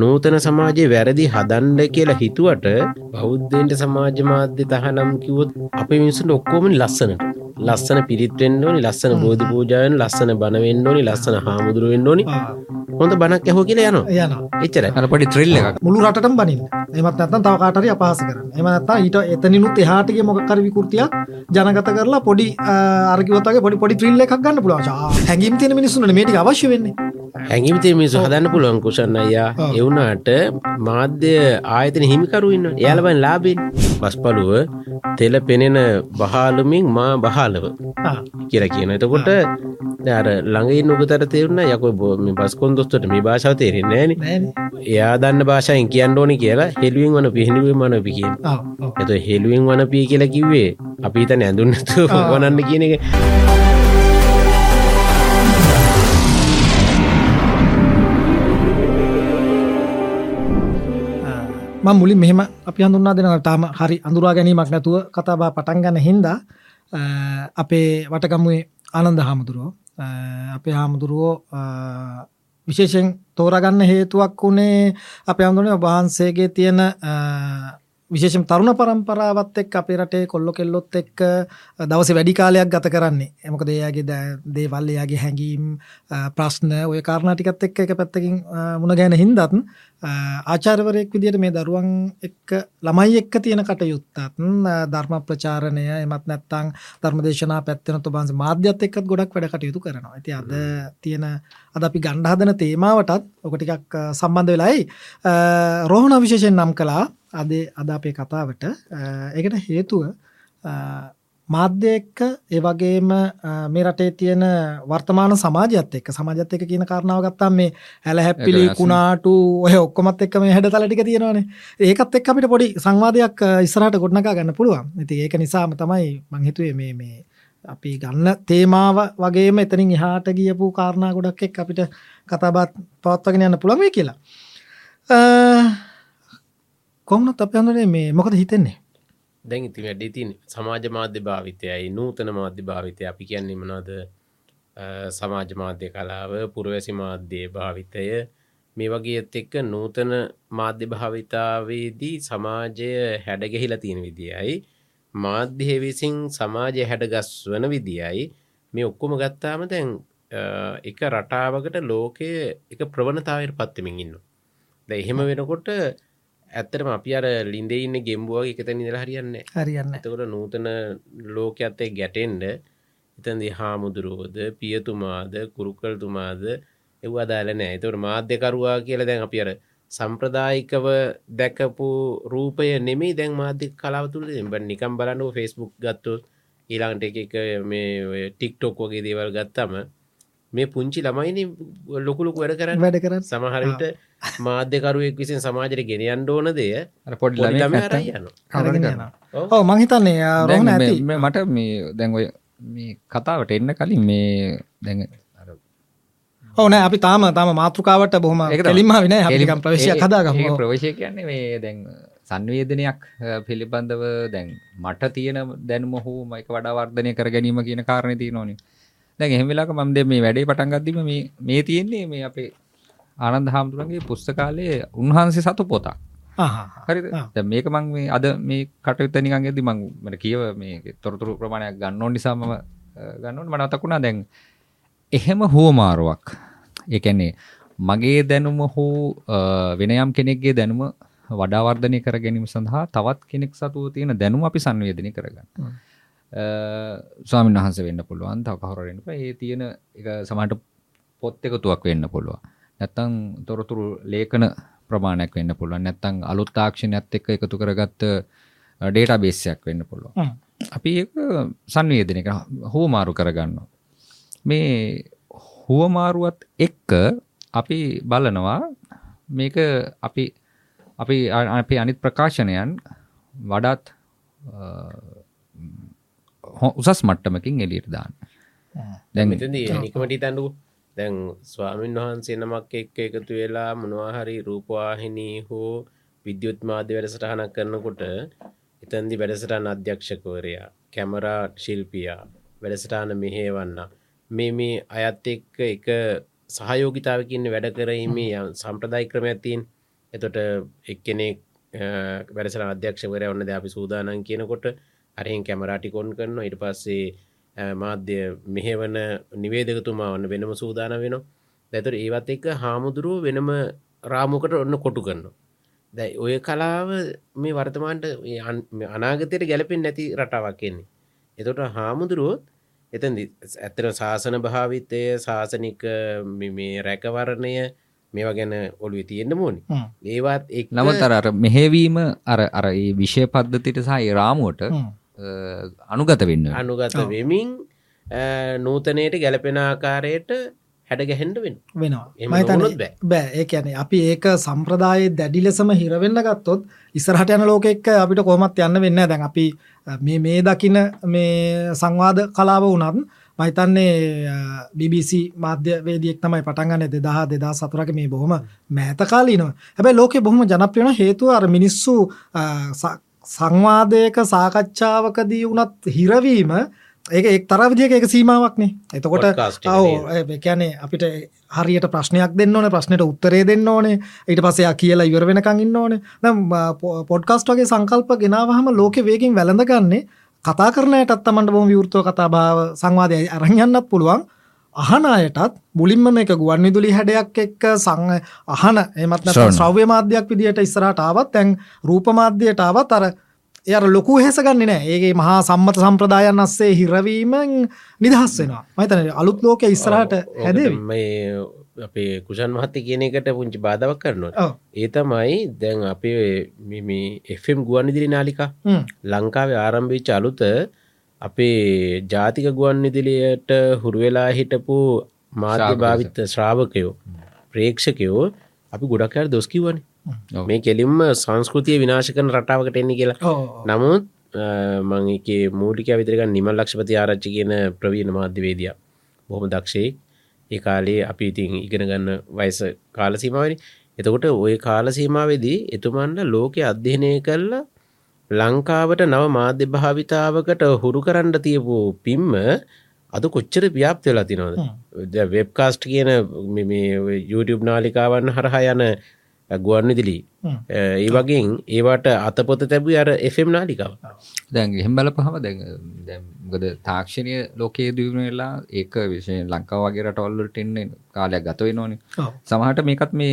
නූතන සමාජයේ වැරදි හදන්න කියලා හිතුවට බෞද්ධයන්ට සමාජ මාධ්‍ය තහනම් කිව්වොත් අපේ මිනිස්සුන්ට ඔක්කොම ලස්සනට ලස්සන පිරිත් වෙන්න ඕනි ලස්සන බෝධි පූජාවෙන් ලස්සන බණ වෙන්න ඕනි ලස්සන හාමුදුරුව වෙන්න ඕනි. හොඳ බණක් ඇහුව කියලා යනවා. යනවා. එච්චරයි. අර පොඩි ත්‍රිල් එකක්. මුළු රටටම බනින්න. එමත් නැත්නම් තව කාට හරි අපහාස කරන්න. එහෙම නැත්නම් ඊට එතනිනුත් එහාට ගිය මොකක් හරි විකෘතියක් ජනගත කරලා පොඩි අර කිව්වත් වගේ පොඩි පොඩි ත්‍රිල් එකක් ගන්න පුළුවන්. හැඟීම් තියෙන මිනිස්සුන්ට මේ ටික අවශ්‍ය වෙන්නේ හැඟිමිතේ මිනිස්සු හදන්න පුළුවන් කුෂන් අයියා. ඒ වුණාට මාධ්‍ය ආයතන හිමිකරු ඉන්න එයාලබන් ලාබෙන් පස්පලුව තෙල පෙනෙන බහාලුමින් මා බහාලව කියලා කියන එතකොට අර ළඟින් උගතර තේරුණ. යකො මේ බස්කොන් දොස්තට මේ භාෂාව තේරෙන්නේ නෑනේ එයා දන්න භාෂාවෙන් කියන්න ඕනි කියලා හෙළුවෙන් වන පිහිනුවෙන් වනපි කියන. ආ, ඔව්. එත හෙළුවෙන් වනපී කියලා කිව්වේ අපි හිතන ඇඳුන්නතු ආ. වනන්න කියන එක මම මුලින් මෙහෙම අපි හඳුන්වා දෙනවා තාම හරි අඳුරා ගැනීමක් නැතුව කතාබහ පටන් ගන්න හින්දා අ, අපේ වටගමුවේ ආනන්ද හාමුදුරුවෝ අ, අපේ හාමුදුරුවෝ අ, විශේෂයෙන් තෝරගන්න හේතුවක් වුණේ අප අඳුනේ වහන්සේගේ තියෙන අ, විශේෂම තරුණ පරම්පරාවත් එක් අපේ රටේ කොල්ලො කෙල්ලොත් එක් දවස වැඩි කාලයක් ගත කරන්නේ. එමකද එයාගේ ද- දේවල් එයාගේ හැඟීම් අ, ප්‍රශ්න ඔය කාරණටිකත් එක්ක එක පැත්තකින් අ, මුණ ගැන හින්දත් අ, ආචාර්යවරයෙක් විදිහට මේ දරුවන් එක්ක ළමයි එක්ක තියෙන කටයුත්තත් ධර්ම ප්‍රචාරණය එමත් නැත්තං ධර්මදේශනා පැත්තෙන ඔබන්ස මාධ්‍යත් එක්කත් ගොඩක් වැඩ කටයුතු කරනවා. ඇති අද තියෙන අද අපි ගණ්ඩ හදන තේමාවටත් ඔක ටිකක් සම්බන්ධ වෙලායි රෝහණ විශේෂයෙන් නම් කලා අද අද අපේ කතාවට. ඒකට හේතුව මාධ්‍ය එක්ක ඒ වගේම මේ රටේ තියෙන වර්තමාන සමාජයත් එක්ක සමාජත් එක්ක කියන කාරණාව ගත්තාම මේ හැල හැප්පිලි ඒක වෙනස්. කුණාටු ඔය ඔක්කොමත් එක්ක මේ හැඩතල ටික තියෙනවානේ. ඒකත් එක්ක අපිට පොඩි සංවාදයක් ඉස්සරහට ගොඩනගා ගන්න පුළුවන්. ඉතින් ඒක නිසාම තමයි මං හිතුවේ මේ මේ අපි ගන්න තේමාව වගේම එතනින් එහාට ගියපු කාරණා ගොඩක් එක්ක අපිට කතාබත් පවත්වගෙන යන්න පුළුවන් වෙයි කියලා. අ, කොහොමනත් අප හඳුනේ මේ මොකද හිතෙන්නේ දැන් ඉති වැඩි තින් සමාජ මාධ්‍ය භාවිතයයි නූතන මාධ්‍ය භාවිතය. අපි කියන්නේ මනාද සමාජ මාධ්‍ය කලාව පුරවැසි මාධ්‍යය භාවිතය. මේ වගේත් එක්ක නූතන මාධ්‍ය භාවිතාවේදී සමාජය හැඩගැහිලා තියෙන විදියයි මාධ්‍ය විසින් සමාජය හැඩගස් වන විදියයි මේ ඔක්කොම ගත්තාම දැන් අ, එක රටාවකට ලෝකය එක ප්‍රවණතාවයට පත්වමින් ඉන්න ද එහෙම වෙනකොට ඇත්තරම අපි අර ලින්දේ ඉන්න ගෙම්බුවගේ එකතැන් ඉදලා හරියන්න හරියන්න එතකොට නූතන ලෝකඇත්තේ ගැටෙන්ඩ එතන්දි හාමුදුරුවෝද පියතුමාද කුරුක්කල්තුමාද එව් අදාල නෑ එතවට මාධ්‍යකරවා කියල දැන් අපි අර සම්ප්‍රදායිකව දැකපු රූපය නෙමේ දැන් මාධ්‍ය කලාව තුළ එබ නිකම් බලන්නුව ෆෙස්බුක් ගත්තු ඊලාන්ට එක එක මේ ටික්ටොක් වගේ දේවල් ගත්තම මේ පුංචි ළමයිනි ලොකුලොකු වැඩ කරන්න වැඩ කරන්න සමහරවිට මාධ්‍යකරුවෙක් විසින් සමාජයට ගෙනයන්ඩ ඕන දෙය පොඩි පොඩි ළමයෙක් ළමයා නැත්තම් අරන් යනවා. අරගෙන කවුරුද යනවා. ඔව්. ඔව් මං හිතන්නේ අ, දැන් රෝහණ මේ- ඇති මට මේ දැන් ඔය මේ කතාවට එන්න කලින් මේ දැන් අර ඕන අපි තාම තම මාතෘකාවට බොහම. කෙලින්ම වින ඒ- හදාගම ඒ ප්‍රවේශය කියන්නේ මේ දැන් සංවේදනයක් පිළිබඳව දැන් මට තියෙන දැනුම හෝ මයික වඩා වර්ධනය කර ගැනීම කියන කාරණය තියෙනවනේ දැන් එහෙම වෙලාවක මම දැන් මේ වැඩේ පටන් ගද්දිම මේ මේ තියෙන්නේ මේ අපේ ආනන්ද හාමුදුරන්ගේ පුස්තකාලයේ උන්වහන්සේ සතු පොතක්. හරිද? ආ. දැන් මේක මම මේ අද මේ කටයුත්ත නිකන් එද්දි මම මට කියව මේ තොරතුරු ප්‍රමාණයක් ගන්න ඕන නිසා මම ගන්න ඕනේ. මට මතක් වුණා දැන් එහෙම හුවමාරුවක්. ඒ කියන්නේ මගේ දැනුම හෝ වෙන යම් කෙනෙක්ගේ දැනුම වඩා වර්ධනය කර ගැනීම සඳහා තවත් කෙනෙක් සතුව තියෙන දැනුම අපි සංවේදනය කරගන්න. ස්වාමීන් වහන්සේ වෙන්න පුළුවන් තව පුළුවන්. ඒ තියෙන එක සමහරට පොත් එකතුවක් වෙන්න පුළුවන්. නැත්තම් තොරතුරු ලේඛන ප්‍රමාණයක් වෙන්න පුළුවන්. නැත්තම් අලුත් තාක්ෂණයත් එක්ක එකතු කරගත්ත ඩේටාබේස් එකක් වෙන්න පුළුවන්. අපි සංවේදනය හුවමාරු කරගන්නවා. මේ හුවමාරුවත් එක්ක අපි බලනවා මේක අපි අපි අපේ අනිත් ප්‍රකාශනයන් වඩාත් උසස් මට්ටමකින් එලියට දාන්න. දැන් නිකමට තැඩු දැන් ස්වාමීන් වහන්සේ නමක් එක්ක එකතු වෙලා මොනවාහරි රූපවාහිනී හෝ විද්‍යුත් මාධ්‍ය වැඩසටහනක් කරනකොට එතන්දි වැඩසටාන අධ්‍යක්ෂකවරයා කැමරා ශිල්පියා වැඩසටාන මෙහේවන්න. මේ මේ අයත් එක්ක එක සහයෝගිතාවකින්න වැඩ කරීමේ යම් සම්ප්‍රදායි ක්‍රමයක් තියෙන්. එතොට එක්කෙනෙක් වැඩසල අධ්‍යක්ෂවර ඔන්න ද අපි සූදානන් කියනකොට අරහෙන් කැමරාටිකොන් කරන ඉට පස්සේ මාධ්‍ය මෙහෙවන නිවේදකතුමා ඔන්න වෙනම සූදාන වෙන දැතුර ඒවත් එක්ක හාමුදුරුව වෙනම රාමුකට ඔන්න කොටු කරනවා. දැයි ඔය කලාව මේ වර්තමාන්ට අනාගතයට ගැලපෙන් නැති රටාවක් කියන්නේ එතොට හාමුදුරුවොත් එතන් ඇත්තර ශාසන භාවිතය ශාසනික මේ රැකවරණය මේවා ගැන ඔළුව තියෙන්න්න මෝනි ඒවත් එක් නවතර අර මෙහෙවීම අර අර ඒ විෂය පද්ධතිට සහ රාමුවට අනුගත වෙන්න අනුගත වෙමින් නූතනයට ගැලපෙන ආකාරයට හැඩගැහෙන්ට වෙන වෙනවා. මතන බෑ. ඒ ඇන අපි ඒක සම්ප්‍රදාය දැඩි ලෙසම හිරවෙන්න ගත්තොත් ඉස්සරහට යන ලෝක එක්ක අපිට කොමත් යන්න වෙන්න දැන් අපි මේ මේ දකින මේ සංවාද කලාව වනත් මහිතන්නේ BBC මාධ්‍ය වේදියෙක් තමයි පටන්ගන්න දෙදහ දෙදා සතුරක මේ බොහොම මෑතකාලීනවා හැබැයි ලෝකෙ බොහොම ජනප්‍රියන හේතුව අර මිනිස්සු සංවාදයක සාකච්ඡාවකදී වනත් හිරවීම ඒක එක් තර විදික එක සීමාවක්නේ. එතකොට ඔව කැනේ අපිට හරියට ප්‍රශ්නයක් දෙන්න ඕන ප්‍රශ්නයට උත්තරේ දෙන්න ඕනේ ඊට පසයා කියලා ඉවර වෙනකං ඉන්න ඕනේ. නම් පොඩ්කාස්ට වගේ සංකල්ප ගෙනාවහම ලෝක වේකින් වැළඳගන්නේ කතා කරනයටත් තමන්ට බොම විවෘතව කතා භාව සංවාදය අරහයන්නත් පුළුවන් අහන අයටත් මුලින්ම මේක ගුවන් විදුලි හැඩයක් එක්ක සං අහන එමත් ශ්‍රව්‍ය මාධ්‍යයක් විදිහට ඉස්සරහට ආවත් තැන් රූප මාධ්‍යයට ආවත් අර එයට ලොකු හෙසගන්නේ නෑ. ඒගේ මහා සම්මත සම්ප්‍රදායන් අස්සේ හිරවීමෙන් නිදහස් වෙනවා. මතන අලුත් ලෝක ඉස්සරහට හැද මේ අපේ කුෂන් මහත්ත කියන එකට පුංචි බාධවක් කරනවා. ඒ තමයි දැන් අපේ එම් ගුවන් ඉදිරි නාලිකා ලංකාවේ ආරම්භීච අලුත අපේ ජාතික ගුවන් ඉදිලියට හුරුවෙලා හිටපු මාධ්‍ය භාවිත්ත ශ්‍රාවකයෝ ප්‍රේක්ෂකයෝ අපි ගොඩක්කර දොස්කිවනේ මේ කෙලින්ම සංස්කෘතිය විනාශ කරන රටාවකට එන්නේ කියලා. නමුත් මං එක මූලික විතරක නිමල් ලක්ෂපති ආරච්චි කියන ප්‍රවීණ මාධ්‍යවේදිය. බොහොම දක්ෂේ ඒ කාලේ අපි ඉතින් ඉගෙන ගන්න වයස කාලසීමාවනි එතකොට ඔය කාලසීමාවේදී එතුමන්ට ලෝකෙ අධ්‍යනය කරලා ලංකාවට නව මාධ්‍ය භාවිතාවකට හුරු කරන්න තියපු පිම්ම අද කොච්චර ව්‍යාප්ත වෙලා තිනවද වෙබ්කාස්ට් කියන YouTube නාලිකාවන්න හරහා යන ගුවන් විදිලි. ඒ වගේ ඒවට අතපොත තැබ අර එෆම් නාලිකාව. දැන් එහෙම බලපහම දැන් දැම්ගද තාක්ෂණය ලෝකයේ දියුණු වෙලා ඒක විශෂය ලංකාව වගේ රටවල්ලට එන්න කාලයක් ගත වෙනෝනි සමහට මේකත් මේ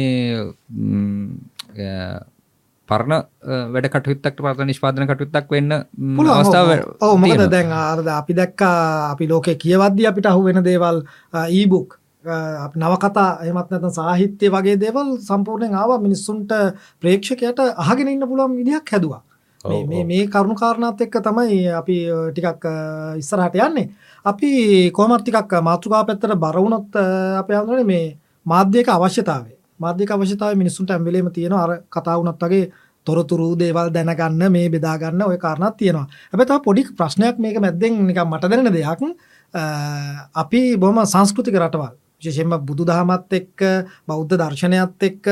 පරණ වැඩ කටයුත්තක් පරත නිෂ්පාදන කටයුත්තක් වෙන්න අවස්ථාව ඕ මොකද දැන් ආරද අපි දැක්කා අපි ලෝකෙ කියවද්දි අපිට අහු වෙන දේවල් ඊබුක් නවකතා එමත් නැත සාහිත්‍යය වගේ දේවල් සම්පූර්ණයෙන් ආවා. මිනිස්සුන්ට ප්‍රේක්ෂකයට අහගෙන ඉන්න පුළුවන් විදිහක් හැදවා. මේ කරුණු කාරණාත් එක්ක තමයි අපි ටිකක් ඉස්සරහට යන්නේ. අපි කොමත් ටිකක් මාතෘකා පැත්තට බරවුණොත් අප හඳුනේ මේ මාධ්‍යක අවශ්‍යතාවේ මාධ්‍යක අවශ්‍යතාව මිනිස්සුන්ට ඇම්වෙලේම තියෙන අර කතා වුණත් වගේ තොරතුරු දේවල් දැනගන්න මේ බෙදාගන්න ඔය කාරණත් තියෙනවා. හැබැ තව පොඩි ප්‍රශ්නයක් මේක මැද්දෙන් නිකම් මට දැනෙන දෙයක්. අපි බොහම සංස්කෘතික රටවල් විශේෂයෙන්ම බුදු දහමත් එක්ක බෞද්ධ දර්ශනයත් එක්ක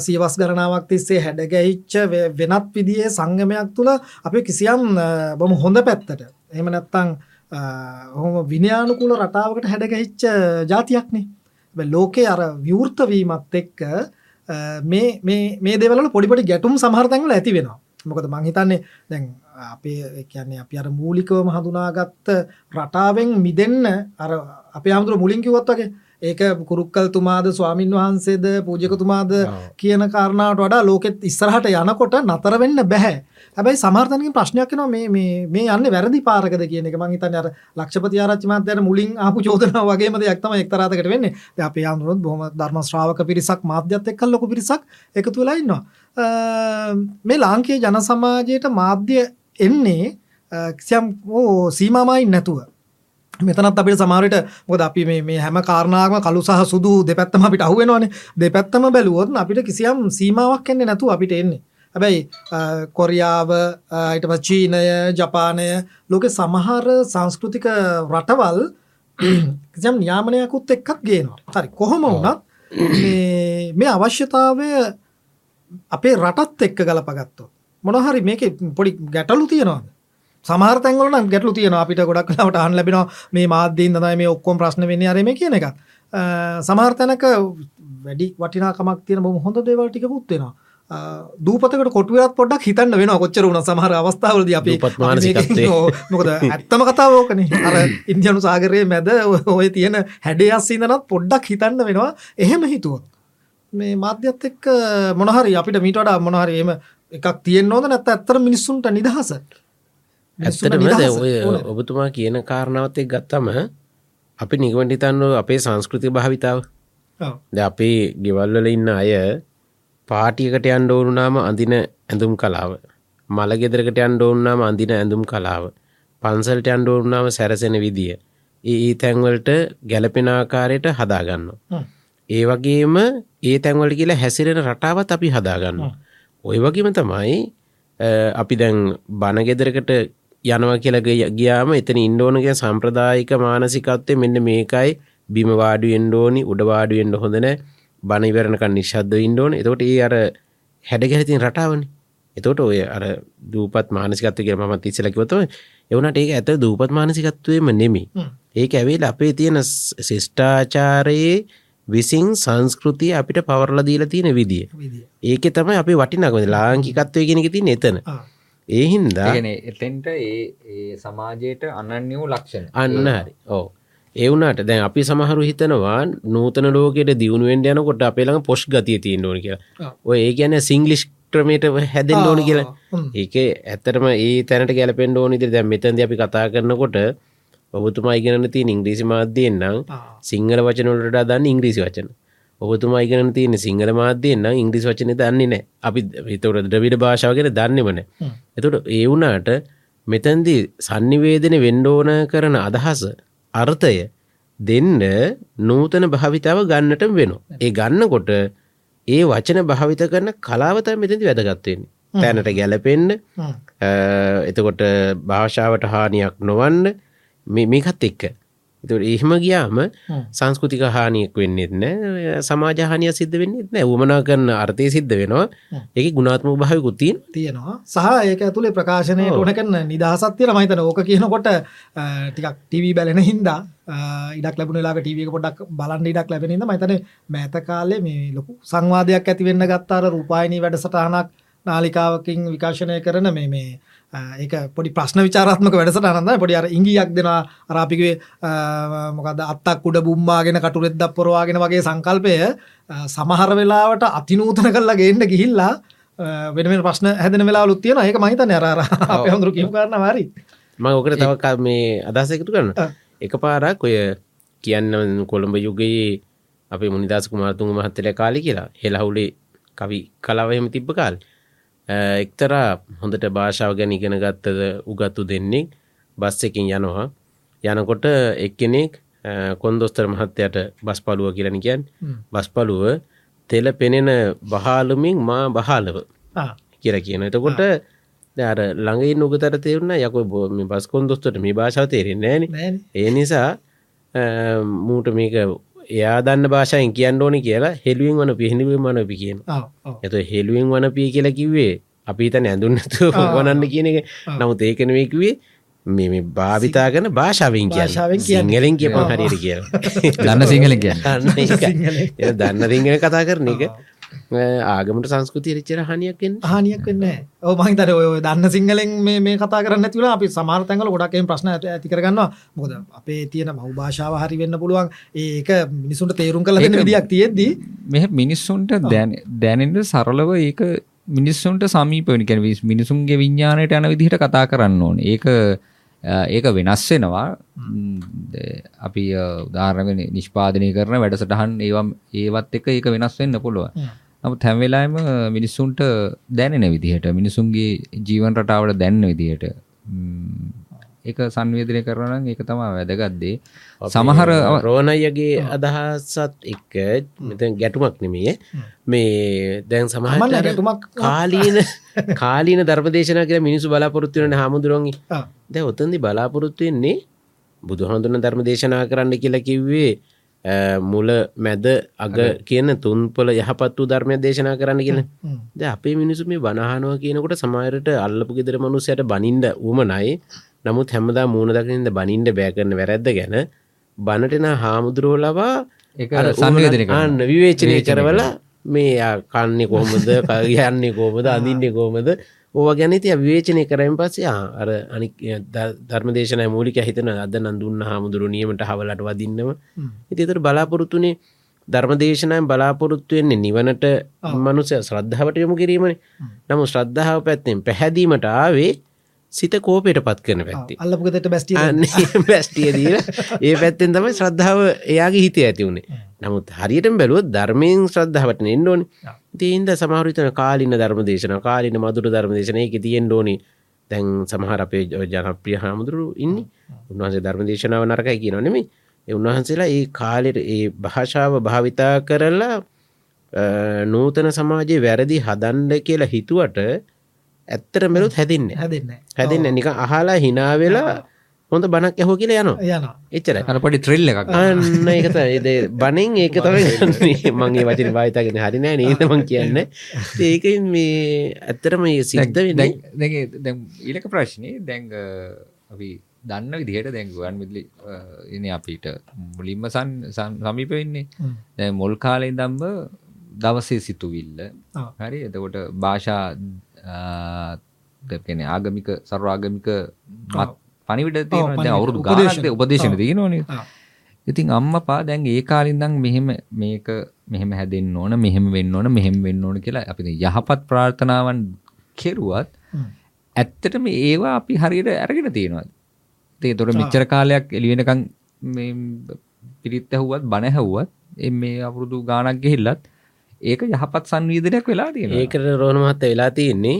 සියවස් ගණනාවක් තිස්සේ හැඩගැහිච්ච වෙනත් විදිහේ සංගමයක් තුළ අපි කිසියම් බොම හොඳ පැත්තට එහෙම නැත්තං හොම විනයානුකුල රටාවකට හැඩගැහිච්ච ජාතියක්නේ ලෝකේ අර විවෘර්තවීමත් එක්ක මේ දෙවල පොඩිපොඩි ගැටුම් සමහරතැන්ල ඇති වෙනවා. මොකද මංහිතන්නේ දැන් අපේ කියන්නේ අපි අර මූලිකවම හඳුනාගත්ත රටාවෙන් මිදන්න අර අපේ අමුදුර මුලින් කිවොත් වගේ ඒක කුරුක්කල් තුමාද ස්වාමින් වහන්සේද පූජකතුමාද කියන කාරණාවට වඩා ලෝකෙත් ඉස්සරහට යනකොට නතර වෙන්න බැහැ. හැබැයි සමර්තනකින් ප්‍රශ්නයක් නවා මේ මේ යන්න වැරදි පාරකද කියන එක. මංහිතන් අර ලක්ෂපති ආරච්චි මන්තයට මුලින් ආපු චෝදන වගේම එක්තම එක්තරාතකට වෙන්නේ. අපේ අමුරුත් බොහම ධර්ම ශ්‍රාවක පිරිසක් මාධ්‍යත් එක්කල් ලොක පිරිසක් එකතු වෙලා ඉන්නවා. මේ ලාංකයේ ජන සමාජයට මාධ්‍ය එන්නේ කිසියම් සීමමයින් නැතුව මෙතනත් අපිට සමාරයට මොද අපි මේ හැම කාරණාවම කළු සහ සුදු දෙපැත්තම අපිට අහුවෙනවානේ. දෙපැත්තම බැලුවොත් අපිට කිසියම් සීමාවක් එන්නේ නැතුව අපිට එන්නේ. හැබැයි කොරියාව අයිට චීනය ජපානය ලෝක සමහර සංස්කෘතික රටවල් කිසියම් න්‍යාමනයකුත් එක්කත් ගේනවා. හරි කොහොම වුණත් මේ අවශ්‍යතාවය අපේ රටත් එක්ක ගලපගත්තෝ මොනහරි මේක පොඩි ගැටලු තියෙනවාද සමහර තැන්වල ගැටලු තියෙන අපිට ගොඩක් ලට අන් ලැබෙන මේ මාධ්‍යීන් තමයි මේ ඔක්කොම ප්‍රශ්න වෙන්නේ. අරම කියන එක සමහර තැනක වැඩි වටිනාකමක් තියෙන බොහොම හොඳ දේවල් ටික පුත් වෙනවා. දූපතකට කොටුවත් පොඩක් හිතන්න වෙන කොච්චර වුණ සමහර අවස්ථාවලද අපි. මොකද ඇත්තම කතාවෝකන. අර ඉන්දියනු සාගරයේ මැද ඔය තියෙන හැඩයස් ඉඳනත් පොඩ්ඩක් හිතන්න වෙනවා. එහෙම හිතුවොත් මේ මාධ්‍යත් එක්ක මොනහරි අපිට මීට වඩා මොනහරි එම එකක් තියෙන් ඕද නැත්ත ඇත්තර මිනිස්සුන්ට නිදහස. මිනිස්සුන්ට ඇත්තටම ඔය. ඔබතුමා කියන කාරණාවත් එක් ගත්තම අපි නිගමට හිතන්න අපේ සංස්කෘති භාවිතාව. ද අපේ ගෙවල්වල ඉන්න අය පාටියකට යන්ඩ ඕනුනාම අඳින ඇඳුම් කලාව. මල ගෙදරකට යන්ඩ ඕන්නාම අඳින ඇඳුම් කලාව. පන්සල්ට අන්ඩ ඕන්නාම සැරසෙන විදිිය. ඒ තැන්වලට ගැලපෙන ආකාරයට හදාගන්න හ්ම්. ඒ වගේම ඒ තැන්වලට කියලා හැසිරෙන රටාවත් අපි හදාගන්න ඔය වගේම තමයි අපි දැන් බණගෙදරකට යනවා කියලග ගියාම එතන ඉන්ඩෝනගේ සම්ප්‍රදායික මානසිකත්වය මෙන්න මේකයි. බිම වාඩු එන්ඩෝනි උඩවාඩු එන්ඩ හොඳන බණ ඉවරණකන් නිශ්ශද්ද ඉන්ඩෝන එතකොට ඒ අර හැඩගැරතින් රටාවනි. එතකොට ඔය අර දූපත් මානසිකත්ව කිය මත් ඉස්සලකිවතව එවනට ඒ ඇත දූපත් මානසිකත්වයම නෙමි හ්ම්. ඒක ඇවේල අපේ තියෙන ශිෂ්ඨාචාරයේ විසින් සංස්කෘතිය අපිට පවරල දීල තියෙන විදිිය. ඒක තමයි අපි වටිනකම. ලාංකිකත්වය කෙනෙක තින් එතන ආ. ඒ හින්දා ගැන එතෙන්ට ඒ ඒ සමාජයට අනන්‍ය වූ ලක්ෂණ අන්න හරි ඕ ඒවුනාට දැන් අපි සමහරු හිතනවා නූතන ලෝකෙට දියුණුවෙන් යනකොට අපේළඟ පොෂ් ගතිය තියෙන් ඕන කියලා. ඔය ඒ ගැන සිංගලිෂ් ක්‍රමයට හැදෙන් ඕනි කියලා. ඒක ඇත්තරම ඒ තැනට ගැලපෙන්ඩ ඕනිදිරි දැම් මෙතැද අපි කතා කරනකොට ඔබතුමා ඉගෙනන තිය ඉංග්‍රීසි මාධ්‍යයෙන් නම් ආ. සිංහල වචනොලට දන්න ඉංග්‍රීසි වචන ඔබතුමා ඉගෙන තියෙන සිංහල මාධ්‍යයෙන් නම් ඉංග්‍රිසි වචන දන්නේ නෑ අපි හිතවට ද්‍රවිඩ භාෂාවගෙන දන්නවන හ්ම්. එතුට ඒ වුනාට මෙතැන්දි සන්නිවේදන වෙන්ඩෝන කරන අදහස අර්ථය දෙන්න නූතන භාවිතාව ගන්නට වෙනවා. ඒ ගන්නකොට ඒ වචන භාවිත කරන කලාවත මෙතැදි වැදගත්වවෙන්නේ තැනට ගැලපෙන්න්න හ්ම්. අ, එතකොට භාෂාවට හානියක් නොවන්න මේකත් එක්ක එතට එහෙම ගියාම. සංස්කෘතික හානියක් වෙන්නෙත් නෑ. සමාජහානිය සිද්ධ වෙන්නෙත් නෑ. උමනා කරන්න අර්ථය සිද්ධ වෙනවා. ඒක ගුණාත්ම භාවිකුත්තින් තියෙනවා. සහ ඒක ඇතුළේ ප්‍රකාශනයට ඔව්. ඕන කරන නිදහසත්තිය මහිතන ඕක කියනකොට ටිකක් ටීවී බැලෙන හින්දා ඉඩක් ලැබුණ ලාක ටීවක පොඩක් බලන්න ඉඩක් ලැබෙනද මතන මෑත කාලේ මේ ලොකු සංවාදයක් ඇතිවෙන්න ගත්තාර රූපායනී වැඩසටහනක් නාලිකාවකින් විකාශනය කරන මේ මේ ඒක පොඩි ප්‍රශ්න විචාරත්මක වැඩසට අනඳ පොඩි අර ඉංගියක් දෙෙන අරාපිකේ මොකද අත්තක් උඩ බුම්මාගෙන කටුරෙද්ද පොරවාගෙන වගේ සංකල්පය සමහර වෙලාවට අතිනූතන කරලා ගේන්න ගිහිල්ලා වෙන ප්‍රශ්න හැදන වෙලා ලුත්තියන ඒක මහිතන අර අප හොඳරු කිය කරන්න වාරි ම ඕකට තව ක- මේ අදහස එකතු කරන්න. එක පාරක් ඔය කියන්න කොළඹ යුගයේ අපේ මුනිදස් කුමාරතුන් මහත්තල කාලි කියලා. හෙලහුලේ කවි කලාවහෙම තිබ්බ කාල් එක්තරා හොඳට භාෂාව ගැන ඉගෙන ගත්තද උගත්තු දෙන්නෙක් බස් එකින් යනවා. යනකොට එක්කෙනෙක් කොන්දොස්තර මහත්තයට බස් පලුව කියලනි කියන් බස් පලුව තෙල පෙනෙන බහාලුමින් මා බහාලව කියර කියන එතකොට අර ළඟයි නොගතර තේරුණ. යක බස් කොන්දොස්තට මේ භාෂාව තේරෙන්නේ නෑන ඒ නිසා මූට මේක එයා දන්න භාෂායෙන් කියන්න ඕනි කියලා හෙළුවෙන් වන පිහිනිුව මනපි කියන එත හෙළුවෙන් වන පිය කියලා කිව්වේ අපි තන ඇඳුන්නතු. වනන්න කියන එක. නමුත් ඒකනවකිවේ මේ මේ භාවිතා කන භාෂාවෙන් කිය කියන්නේ. සිංහලෙන් කියප. හරියට කියලා. දන්න සිංහලෙන් කියන්න. දන්න රිංගෙන කතා කරන එක ආගමට සංස්කෘතිය රිච්චර හනියක්ෙන් හනියක් වෙන්න ඕ මහිතර ඔය දන්න සිංහලෙන් මේ මේ කතා කරන්න තිවල අපි සමාර්තැඟල ගොඩක්ෙන් ප්‍රශ්න ඇත ඇති කරගන්නවා. මොකද අපේ තියෙන මව් භාෂාව හරි වෙන්න පුළුවන්. ඒක මිනිසුන්ට තේරුම් කල විදියක් තියෙද්දී. මෙ මිනිස්සුන්ට දැන දැනෙන්ට සරලව ඒක මිනිස්සුන්ට සමීපනි කැන මිනිසුන්ගේ විඤ්ඥානයට යන විදිහට කතා කරන්න ඕන. ඒක ඒක වෙනස් වෙනවා අපි උදාරගෙන නිෂ්පාදනය කරන වැඩසටහන් ඒවම් ඒවත් එක ඒක වෙනස් වෙන්න පුළුව හ්ම්. නමුත් හැම්වෙලාම මිනිස්සුන්ට දැනෙන විදිහට මිනිසුන්ගේ ජීවන් රටාවට දැන්න විදිහට ඒක සංවේදනය කරන ඒක තමා වැදගත්දේ. සමහර රෝණයගේ අදහසත් එක්ක මෙතැන් ගැටුමක් නෙමේ මේ දැන් සමහට ගැටුමක් කාලීන කාලීන ධර්පදේශන කර මිනිසු බලාපොරොත්තුවන හමුදුරුවන්ගේ. දැ ඔතන්දි බලාපොරොත්තු වෙන්නේ බුදුහඳුන ධර්ම දේශනා කරන්න කියලා කිව්වේ මුල මැද අග කියන තුන්පොල යහපත් වූ ධර්මය දේශනා කරන්න කියන ද අපේ මිනිසු මේ බනහනුව කියනකොට සමහරට අල්ලපු ගෙදර මනුස්සයට බනින්ඩ උමනයි නමුත් හැමදා මූුණ දකිනින්ද බනින්ඩ බෑ කරන වැරැද්ද ගැන බනටෙන හාමුදුරුව කරනවා. අන්න විවේචනය කරවල මේ කන්නේ කොහොමද කයන්නේ කෝමද අඳින්නේ කෝමද ඕව ගැනති විවේචනය කරයින් පස්සේ අර අනි ධර්මදේශන මූලික හිතන අද නඳුන්න හාමුදුරු නියමට හවලට වදින්නම. ඉතිතර බලාපොරොත්තුනේ ධර්මදේශනයෙන් බලාපොරොත්තු වෙන්නේ නිවනට මනුසය ශ්‍රද්ධාවට යොමු කිරීමනේ. නමු ශ්‍රද්ධාව පැත්තෙන් පැහැදීමට ආවේ සිත කෝපයට පත් කරන පැත්ති. අල්ලපුගතට බැස්ටිය බැස්ටිය දීල. ඒ පැත්තෙන් තමයි ශ්‍රද්ධාව එයාගේ හිත ඇති වුණේ නමුත් හරියට බැලුවත් ධර්මයෙන් ශ්‍රද්ධාවට එන්න ඕනි. තියන්ද සමහරිතන කාලින ධර්ම දේශන කාලින මදුර ධර්ම දේශන එක තියෙන් ඕනි. දැන් සමහර අපේ ජනප්‍රිය හාමුදුරු ඉන්න. උන්වහන්සේ ධර්ම දේශනාව නරකයි කියන නෙමේ උන්වහන්සේලා ඒ කාලෙට ඒ භාෂාව භාවිතා කරලා නූතන සමාජයේ වැරදි හදන්ඩ කියලා හිතුවට ඇත්තට මෙලුත් හැදින්න. හැදන්න. හැදින්න. නික අහලා හිනාවෙලා හොඳ බණක් ඇහෝ කියලා යනවා. යන එච්චර අර පොඩි ත්‍රිල්ල එකක්. අන්න එකත ඒද බනින් ඒක තමයි මගේ වචන භාවිතාගෙන හරිනෑ නේතමන් කියන්න. ඒක මේ ඇත්තරම සිද්ධ ඊලක ප්‍රශ්නය දැංග අපි දන්න විදිහට දැංගුවන් විදලි එන අපිට. මුලින්ම සන් සමීප වෙන්නේ. දැ මොල් කාලෙන් දම්බ දවසේ සිතුවිල්ල. හරි? එතකොට භාෂා දෙන ආගමික සර්වාගමික පනිවිට තියෙන. අවුරුදු. ගානක්ද උපදේශන. තියෙනවනේ. ඉතින් අම්මපා දැන් ඒ කාලින්දං මෙහෙම මේක මෙහෙම හැදෙන්න්න ඕන මෙහෙම වෙන්න ඕන මෙහෙම වෙන්න ඕන කියලා අපි යහපත් ප්‍රාර්ථනාවන් කෙරුවත්. ඇත්තටම ඒවා අපි හරියට ඇරගෙන තියෙනවා ඒ තොර මෙච්චර කාලයක් එලිවෙනකං පිරිත් ඇහුවත් බණ එ මේ අවුරුදු ගානක් ගෙහිල්ලත් ඒක යහපත් සංවීදනයක් වෙලා තියෙන ඒකට රෝණ මහත්ත වෙලා තියෙන්නේ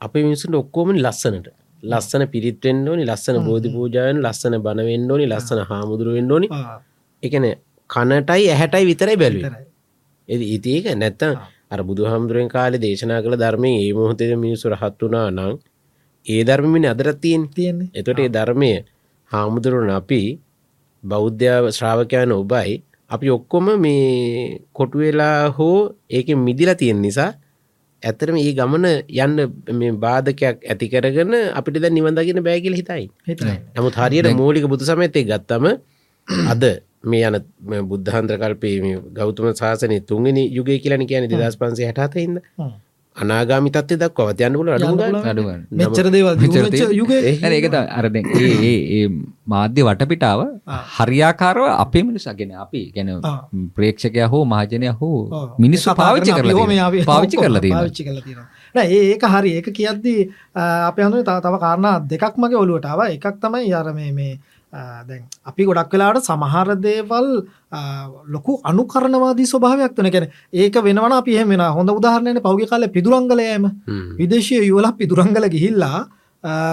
අප මිනිසුට ඔක්කෝමනි ලස්සනට. ලස්සන පිරිත්වෙන්න ඕනි ලස්සන බෝධි පූජාවෙන් ලස්සන බනවෙන්න ඕනි ලස්සන හාමුදුරුවෙන් ඕනි. එකන කනටයි ඇහැටයි විතරයි බැලුව. එති ඉතික නැත්තම් අර බුදු හාමුදුරුවෙන් කාලෙ දේශනා කළ ධර්මය ඒ මොහොතේ මිනිසු රහත් වනා නං ඒ ධර්මමිනි අදරත් තියෙන් තියෙන්නේ. එතොට ඒ ධර්මය හාමුදුරුවන අපි බෞද්ධ ශ්‍රාවකයන ඔබයි අපි ඔක්කොම මේ කොටුවෙලා හෝ ඒක මිදිලා තියෙන නිසා ඇතරම ඒ ගමන යන්න මේ බාධකයක් ඇති කරගෙන අපිට ද නිවඳගෙන බෑගිල හිතයි. හිතයි. නමුත් හරියට මූලික බුදු සමඇතේ ගත්තම අද මේ යන බුද්ධහන්ත්‍ර කල්පේ මේ ගෞතම ශාසනය තුන්ගෙන යුගය කියලන කියන දෙදස් පන්සේ හටහින්ද අනාගාමි තත්ය දක්ව යන්න පුල අඩුවන් මෙච්චර දේවල් ඒකත අරද ඒ මාධ්‍ය වටපිටාව හරියාකාරව අපේ මිනිසාගෙන අපි ගැන. ප්‍රේක්ෂකය හෝ මහජනය හෝ. මිනිස්සු පාවිච්චි කරලා පාවිච්චි කරලා. පාවිච්චි කරලා ඒක හරි. ඒක කියද්දී අප හඳුන තව කාරණා දෙකක් මගේ ඔලුවටාව එකක් තමයි අර මේ දැන් අපි ගොඩක් වෙලාට සමහර දේවල් ලොකු අනුකරණවාදී ස්වභාවයක් වන. ගැන ඒක වෙනවන අපි එහෙම වෙන හොඳ උදාහරණයන පෞගි කාල පිදුරංගලයම විදේශය යුවල පිදුරංගල ගිහිල්ලා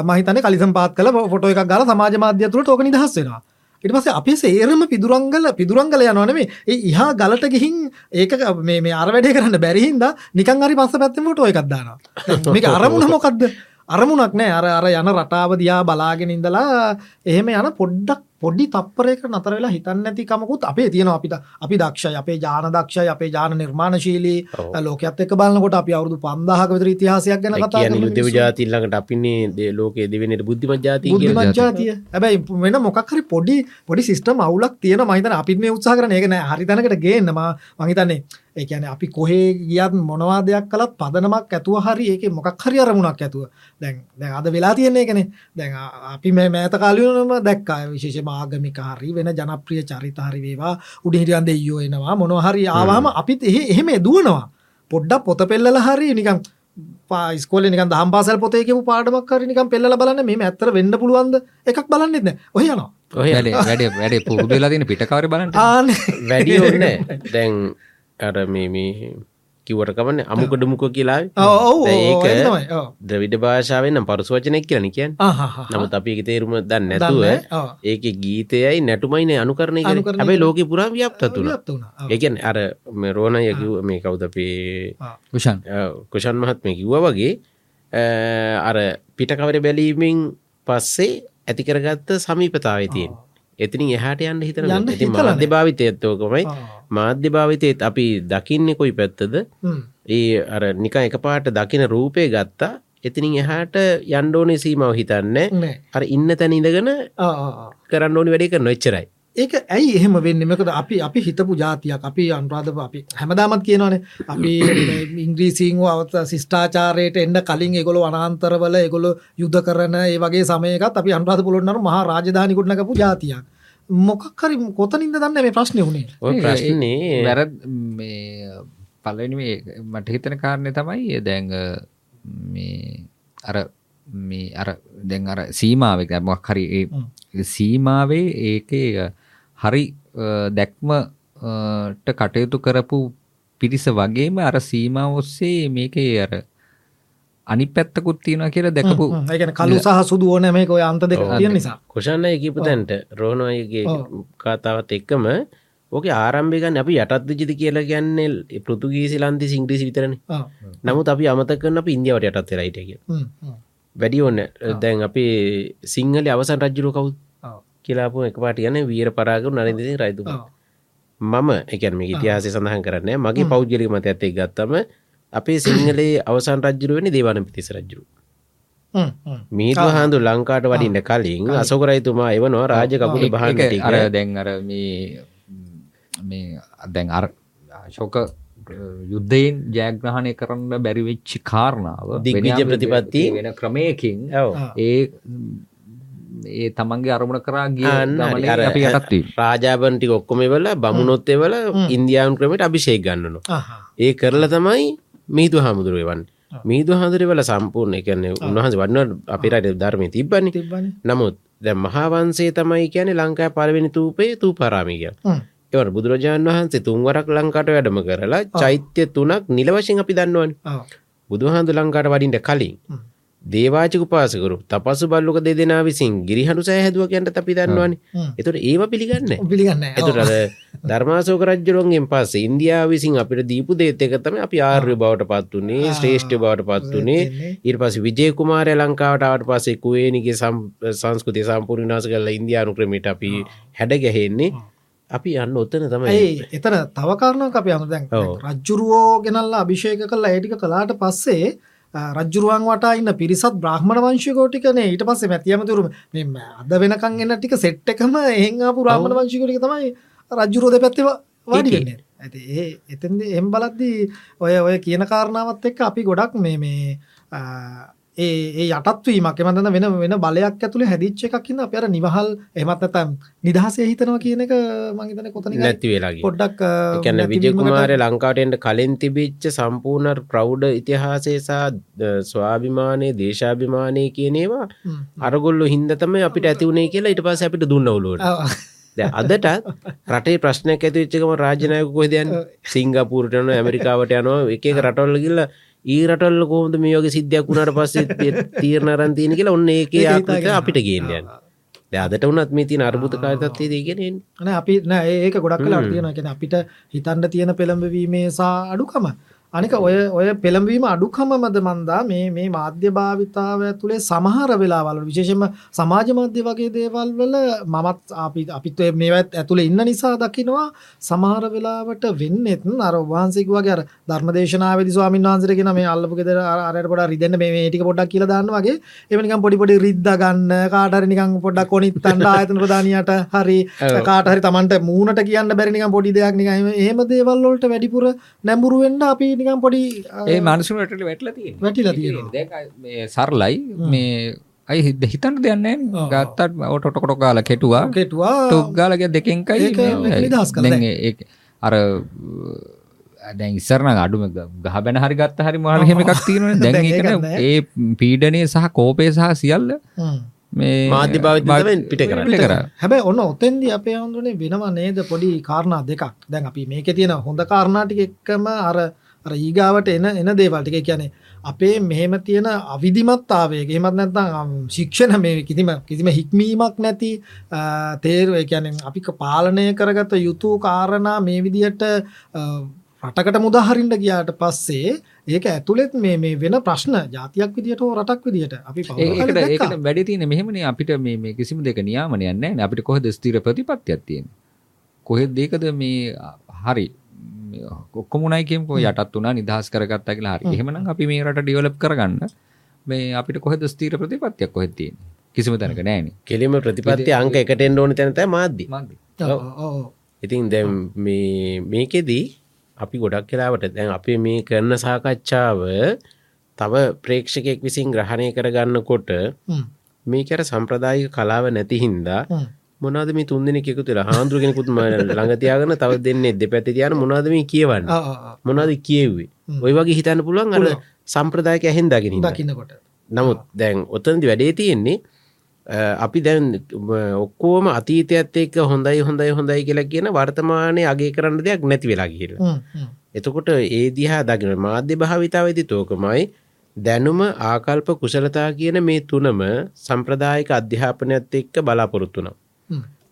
මහිතන කලිසම් පාත් කල ෆොටෝ එකක් ගල සමාජ මාධ්‍ය තුළ ටෝක නිදහස් වෙනවා. ඉට පස්සේ අපි සේරම පිදුරංගල පිදුරංගල යනවනේ ඒ ඉහා ගලට ගිහින් ඒක මේ මේ අර වැඩේ කරන්න බැරිහින්ද නිකන් හරි පස්ස පැත්තම ෆොටෝ එකක් දානවා. මේක අරමුණ මොකක්ද අරමුණක් නෑ. අර අර යන රටාව දිහා බලාගෙන ඉඳලා එහෙම යන පොඩ්ඩක් පොඩි තප්පරයක නතර වෙලා හිතන්න ඇති කමකුත් අපේ තියෙනවා අපිට. අපි දක්ෂයි අපේ ජාන දක්ෂයි අපේ ජාන නිර්මාණශීලී. ලෝකයත් එක්ක බලන්නකොට අපි අවුරුදු 5000ක විතර ඉතිහාසයක් ගැන කතා කියන කරන යුද්ධ මිනිස්සු. ජාතිල්ලඟට අපින්නේ දේ ලෝකයේ දෙවෙනට බුද්ධිමත් ජාතිය කියලා. බුද්ධිමත් ජාතිය හැබැයි වෙන මොකක් හරි පොඩි පොඩි සිස්ටම් අවුලක් තියෙන මහිතන අපිත් මේ උත්සාහ කරන ඒක නෑ. හරි තැනකට ගේන්න. මම හිතන්නේ ඒ කියන්නේ අපි කොහේ ගියත් මොනවා දෙයක් කළත් පදනමක් ඇතුව හරි ඒකේ මොකක් හරි අරමුණක් ඇතුව. දැන් දැන් අද වෙලා තියෙන්නේ ඒකනේ. දැන් අපි මේ මෑත කාලෙම දැක්කා. විශේෂයෙන්ම ආගමික හරි වෙන ජනප්‍රිය චරිත හරි වේවා. උඩිහිටියන් දෙයියෝ එනවා. මොනවා හරි ආවම අපිත් එහෙ එහෙම දුවනවා. පොඩ්ඩක් පොත පෙල්ලලා හරි නිකන් පා ඉස්කෝලේ නිකන් දහම් පාසල් පොතේ කියපු පාඩමක් හරි නිකන් පෙල්ලලා බලන්න මේ ඇත්තට වෙන්න පුළුවන්ද? එකක් බලන්නෙත් නෑ. ඔය යනවා. ඔය වැඩේ වැඩේ වැඩේ පුරුදු වෙලා තියෙන පිටකවර බලන්න. වැඩි ඔන්න දැන් අර මේ මේ කිවට කමන්න අමුකඩමුක කියලා ඔව් ඔව් ඔව් ඒක ද්‍රවිඩ භාෂාවෙන් පරුස වචනයක් කියලන කියන් නමුත් අපි තේරුම දන්න නැතුව. ඒක ගීතයයි නැටුමයින අනුකරණය කර අනුකරණය හැබයි. ලෝක පුරා ව්‍යප්ත. ඔව්. ඒකන් අර මේ රෝණය කිව් මේ කවුද අපේ? කුෂන්. කුෂන් මහත්ම කිව්ව වගේ අර පිටකවර බැලීමෙන් පස්සේ ඇතිකරගත්ත සමීපතාව එතිනින් එහාට යන්න හිතන මාධ්‍ය භාවිතයත්තෝකමයි ආ. මාධ්‍ය භාවිතයත් අපි දකින්නේ කොයි පැත්තද. ඒ අර නික එක පාට දකින රූපය ගත්තා. එතිනින් එහාට යන්ඩෝනේ සීමාව හිතන්න. අර ඉන්න තැන ඉඳගෙන. කරන්න ඕනි වැඩි කර නොච්චරයි ඒක ඇයි එහෙම වෙන්න? මෙකද අපි අපි හිතපු ජාතියක්. අපි අන්රාධප අපි හැමදාමත් කියනවානේ. අපි ඉංග්‍රීසිංහ අවත සිිෂ්ඨාචාරයට එන්න කලින් එගොලු අනාන්තරවල එගොලු යුද්ධ කරන ඒ වගේ සමයකත් අපි අන්රාධ පුලොන්නරු මහා රාජධානිකුටනකපු ජාතියක්. මොකක්හරි කොතනින්ද දන්න මේ ප්‍රශ්නය වුණේ ඔය ප්‍රශ්නේ වැරද් මේ පලනි මේ මට හිතන කාරණය තමයි දැන් මේ අර මේ අර දැන් අර සීමාවක මොක් හරි ඒ. සීමාවේ ඒකේ හරි අ, දැක්ම අ, ට කටයුතු කරපු පිරිස වගේම අර සීමාව ඔස්සේ මේකේ අර අනි පැත්තකුත් තියෙනවා කියලා දැකපු ඒකන කලු සහ සුදු ඕන මේක ඔය අන්ත දෙක. තියෙන නිසා කොෂන්න කියපු තැන්ට රෝණයගේ. කාතාවත් එක්කම ඕක ආරම්භිකන් අපි යටත් විජිති කියලා ගැන්නේ පෘතුගීසි ලන්ති සිංග්‍රීසි විතරන. නමුත් අපි අමත කරන අපි ඉන්දියාවට යටත් හ්ම්. වැඩි ඔන්න දැන් අපි සිංහල අවසන් රජ්ජුරු කවුත්. කියලාපු එක පාට යන වීර පරාගරු නරදිසි රයිතු ඔව්. මම එකන මේ ඉතිහාසය සඳහන් කරන්න මගේ පෞද්ගලික මත ඇත්තේ ගත්තම අපේ සිංහලේ අවසන් රජ්ජුරුව වෙන දේවාන පිතිස රජ්ජුරු. මීතු හාන්දු ලංකාට වඩින්න කලින් අසෝකරයිතුමා එවනවා රාජ කපුල ටික. අර දැන් අර මේ දැන් අර ශෝක යුද්ධයෙන් ජයග්‍රහණය කරන්න බැරිවෙච්චි කාරණාව වෙන- ප්‍රතිපත්ති. වෙන ක්‍රමයකින්. ඒ ඒ තමන්ගේ අරමුණ කරා ගිය අපි යටත්වී රාජාපන්ටි ඔක්කොම වෙල බමුණොත්තේ වල ඉන්දයාන් ක්‍රමට අභිෂේක් ගන්නනවා. ඒ කරල තමයි මීතු හාමුදුරුවවන් මීතු හාදුර වල සම්පූර්ණ එකන උන්වහස වන්න අපි රට ධර්මය තිබ්බනි. නමුත් දැ මහාවන්සේ තමයි කියන ලංකා පලවෙනි තූපේ තූ පරාමික හ්ම්. එවට බුදුරජාණන් වහන්සේ තුන්වරක් ලංකාට වැඩම කරලා චෛත්‍ය තුනක් නිලවශෙන් අපි දන්නවන්. බුදුහන්දු ලංකාට වඩින්ට කලින්. දේවාචක පාසකරු තපසු බල්ලුක දෙදෙනා විසින් ගිරිහඩු සෑහැදුව කියන්ට අපි දන්නවනි. එතුට ඒව පිළිගන්න පිළිගන්න එතුට ධර්මාසෝක රජ්ජරුවන්ගෙන් පස්ස ඉන්දියා විසින් අපිට දීපු දේත එක තම අපි ආර්ය බවට පත් වනේ ශ්‍රේෂ්ඨ බවට පත් වනේ ඊට පස විජය කුමාරය ලංකාවටාවට පසේ කුවේනිගේ සංස්කෘතිය සම්පූර්ණනාස කරලා ඉන්දයානු ක්‍රමට අපි හැඩ ගැහෙන්නේ. අපි යන්න ඔත්තන තමයි. එතන තවකාරණක් අප අමු දැන් ඔව්. රජ්ජුරුවෝ ගෙනල්ලා අභිෂේක කල්ලා ඒටික කලාට පස්සේ රජ්ජුරුවන් වටා ඉන්න පිරිසත් බ්‍රහ්මණ වංශිකෝටිකනේ ඊට පස්සේ මැතියමතුරු මේ අද වෙනකං එන්න ටික සෙට් එකම එහෙංආපු රාමණ වංශිකෝටික තමයි රජ්ජුරුවෝ දෙපැත්තේ වාඩි. වෙන්නේ. ඇති ඒ එතෙන්ද එම් බලද්දී ඔය ඔය කියන කාරණාවත් එක්ක අපි ගොඩක් මේ මේ ඒ ඒ යටත්වීමක් එමතන වෙන වෙන බලයක් ඇතුළේ හැදිච්ච එකක් ඉන්න අප අර නිවහල් එමත් නැතම් නිදහසේ හිතනවා කියන එක මංහිතන කොතන නැති වෙලාගේ පොඩ්ඩක් අ, එකැන නැතිවීමකට- විජකුමාරය ලංකාටෙන්ට කලින් තිබිච්ච සම්පූර්ණ ප්‍රෞ්ඩ ඉතිහාසේසා ස්වාභිමානය දේශාභිමානය කියනේවා හ්ම්. අරගොල්ල හින්දතම අපිට ඇතිවුණේ කියලා ඉට පස අපිට දුන්න ඔලුවට. ආ. අදටත් රටේ ප්‍රශ්නයක් ඇතිච්චකම රාජනයක කොහදයන් සිංගපූරටන ඇමරිකාවට යනවා එක එක රටොල්ල කියල්ලා ඒ රටල්ල කෝමද මේ වගේ සිද්ධයක් වුණට පස්සේ තීරණරන්තියන කියලා ඔන්න ඒක. අපිට ගේන්නයන් අදට උනත් මේ තින අර්බුතකාතත්වය දේගෙන නෑ අපි ඒක ගොඩක් කලා තියෙන කෙන අපිට හිතන්ඩ තියෙන පෙළඹවීමේ සා අඩුකම අනික ඔය ඔය පෙළඹවීම අඩුකම මද මන්දා මේ මේ මාධ්‍ය භාවිතාව ඇතුළේ සමහර වෙලාවල විශේෂම සමාජ මාධ්‍ය වගේ දේවල් වල මමත් අපි අපිත් මේවත් ඇතුළේ ඉන්න නිසා දකිනවා සමහර වෙලාවට වෙන්නෙත් අර වහන්සේක වගේ අර ධර්මදේශනාවේදී ස්වාමීන් වහන්සේට කියන මේ අල්ලපු ගෙදර අර අරයට පොඩක් රිදෙන්න මේ මේ ටික පොඩ්ඩක් කියලා දාන්න වගේ එහෙම නිකන් පොඩි පොඩි රිද්දා ගන්න කාට හරි නිකන් පොඩ්ඩක් කොනිත්තන්න ආයතන ප්‍රධානියට හරි. කාට හරි Tamanට මූණට කියන්න බැරි නිකන් පොඩි දෙයක් නිකන් එහෙම දේවල් වලට වැඩිපුර නැඹුරු වෙන්න අපි නිකන් පොඩි ඒ මනසුනට වැටල වැටිලා තියෙනවා. මේ සරලයි. මේ අයි හිද හිතන්ට දෙයන්න. ගත්තත් ඔටොටකොට ගාල කෙටුවා. කෙටුවා. ටොක්ගාලක දෙකෙන්කයි ඒක නිදහස් කරලා අර දැන් ඉස්සරන අඩුම ගහ බැන හරි ගත්ත හරි මහල හෙම එකක් තියෙන දැන්. ඒ පීඩනය සහ කෝපය සහ සියල්ල හ්ම්. මේ මාධ්‍ය භාවිතයෙන් පිට. පිට කර හැබැයි ඔන්න ඔතෙන්දි අපේ හඳුනේ වෙනවා නේද? පොඩි කාරණා දෙකක්. දැන් අපි මේකේ තියෙන හොඳ කාරණා ටික එක්කම අර අර ඊගාවට එන එන දේවල් ටික කියන්නේ අපේ මෙහෙම තියෙන අවිධිමත්තාවයක එහෙමත් නැත්නම් ශික්ෂණ මේ කිසිම කිසිම හික්මීමක් නැති තේරු ඒ කියන්නේ අපි පාලනය කරගත යුතු කාරණා මේ විදිහට අ, රටකට මුදාහරින්ට ගියාට පස්සේ ඒක ඇතුළෙත් මේ මේ වෙන ප්‍රශ්න ජාතියක් විදිට හෝ රටක් විදිට අපි ඒකට. ඒකට වැඩි තියෙන මෙහෙමනේ අපිට මේ මේ කිසිම දෙක නියාමනයක් නැහැ නේ. අපිට කොහෙද ස්ථිර ප්‍රතිපත්තියක් තියෙන්නේ කොහෙද ඒකද මේ හරි මේ ඔක්කොම උනායි කියමුකෝ යටත් උනා නිදහස් කරගත්තා කියලා හරි. එහෙමනම් අපි මේ රට ඩෙවලොප් කරගන්න. මේ අපිට කොහෙද ස්ථිර ප්‍රතිපත්තියක් කොහෙද තියෙන්නේ? කිසිම තැනක නැහැනේ කෙලිම ප්‍රතිපත්ති අංක එකට එන්න ඕන තැන තමයි මාධ්‍ය. මාධ්‍ය. ඔව්. ඉතින් දැන් මේ මේකෙදී අපි ගොඩක් වෙලාවට දැන් අපි මේ කරන සාකච්ඡාව තව ප්‍රේක්ෂකයෙක් විසින් ග්‍රහණය කරගන්නකොට මේක අර සම්ප්‍රදායික කලාව නැති හින්දා හ්ම්. මොනවද මේ තුන්දෙනෙක් එකතු වෙලා හාමුදුරු කෙනෙකුත් ළඟ තියාගෙන තව දෙන්නේ දෙපැත්තේ තියාන මොනවද මේ කියවන්නේ. මොනවද කියෙව්වේ ওই වගේ හිතන්න පුළුවන් අර. සම්ප්‍රදායක ඇහෙන්දාගෙන ඉඳලා. දකින්නකොට නමුත් දැන් ඔතනදි වැඩේ තියෙන්නේ අපි දැන් ඔක්කෝම අතීතයත් එක්ක හොඳයි හොඳයි හොඳයි කියලා කියන වර්තමානයේ අගේ කරන්න දෙයක් නැති වෙලා ගිහිල්ලා. එතකොට ඒ දිහා දකින මාධ්‍ය භාවිතාවේදී තෝකමයි දැනුම ආකල්ප කුසලතා කියන මේ තුනම සම්ප්‍රදායික අධ්‍යාපනයත් එක්ක බලාපොරොත්තු වුණා.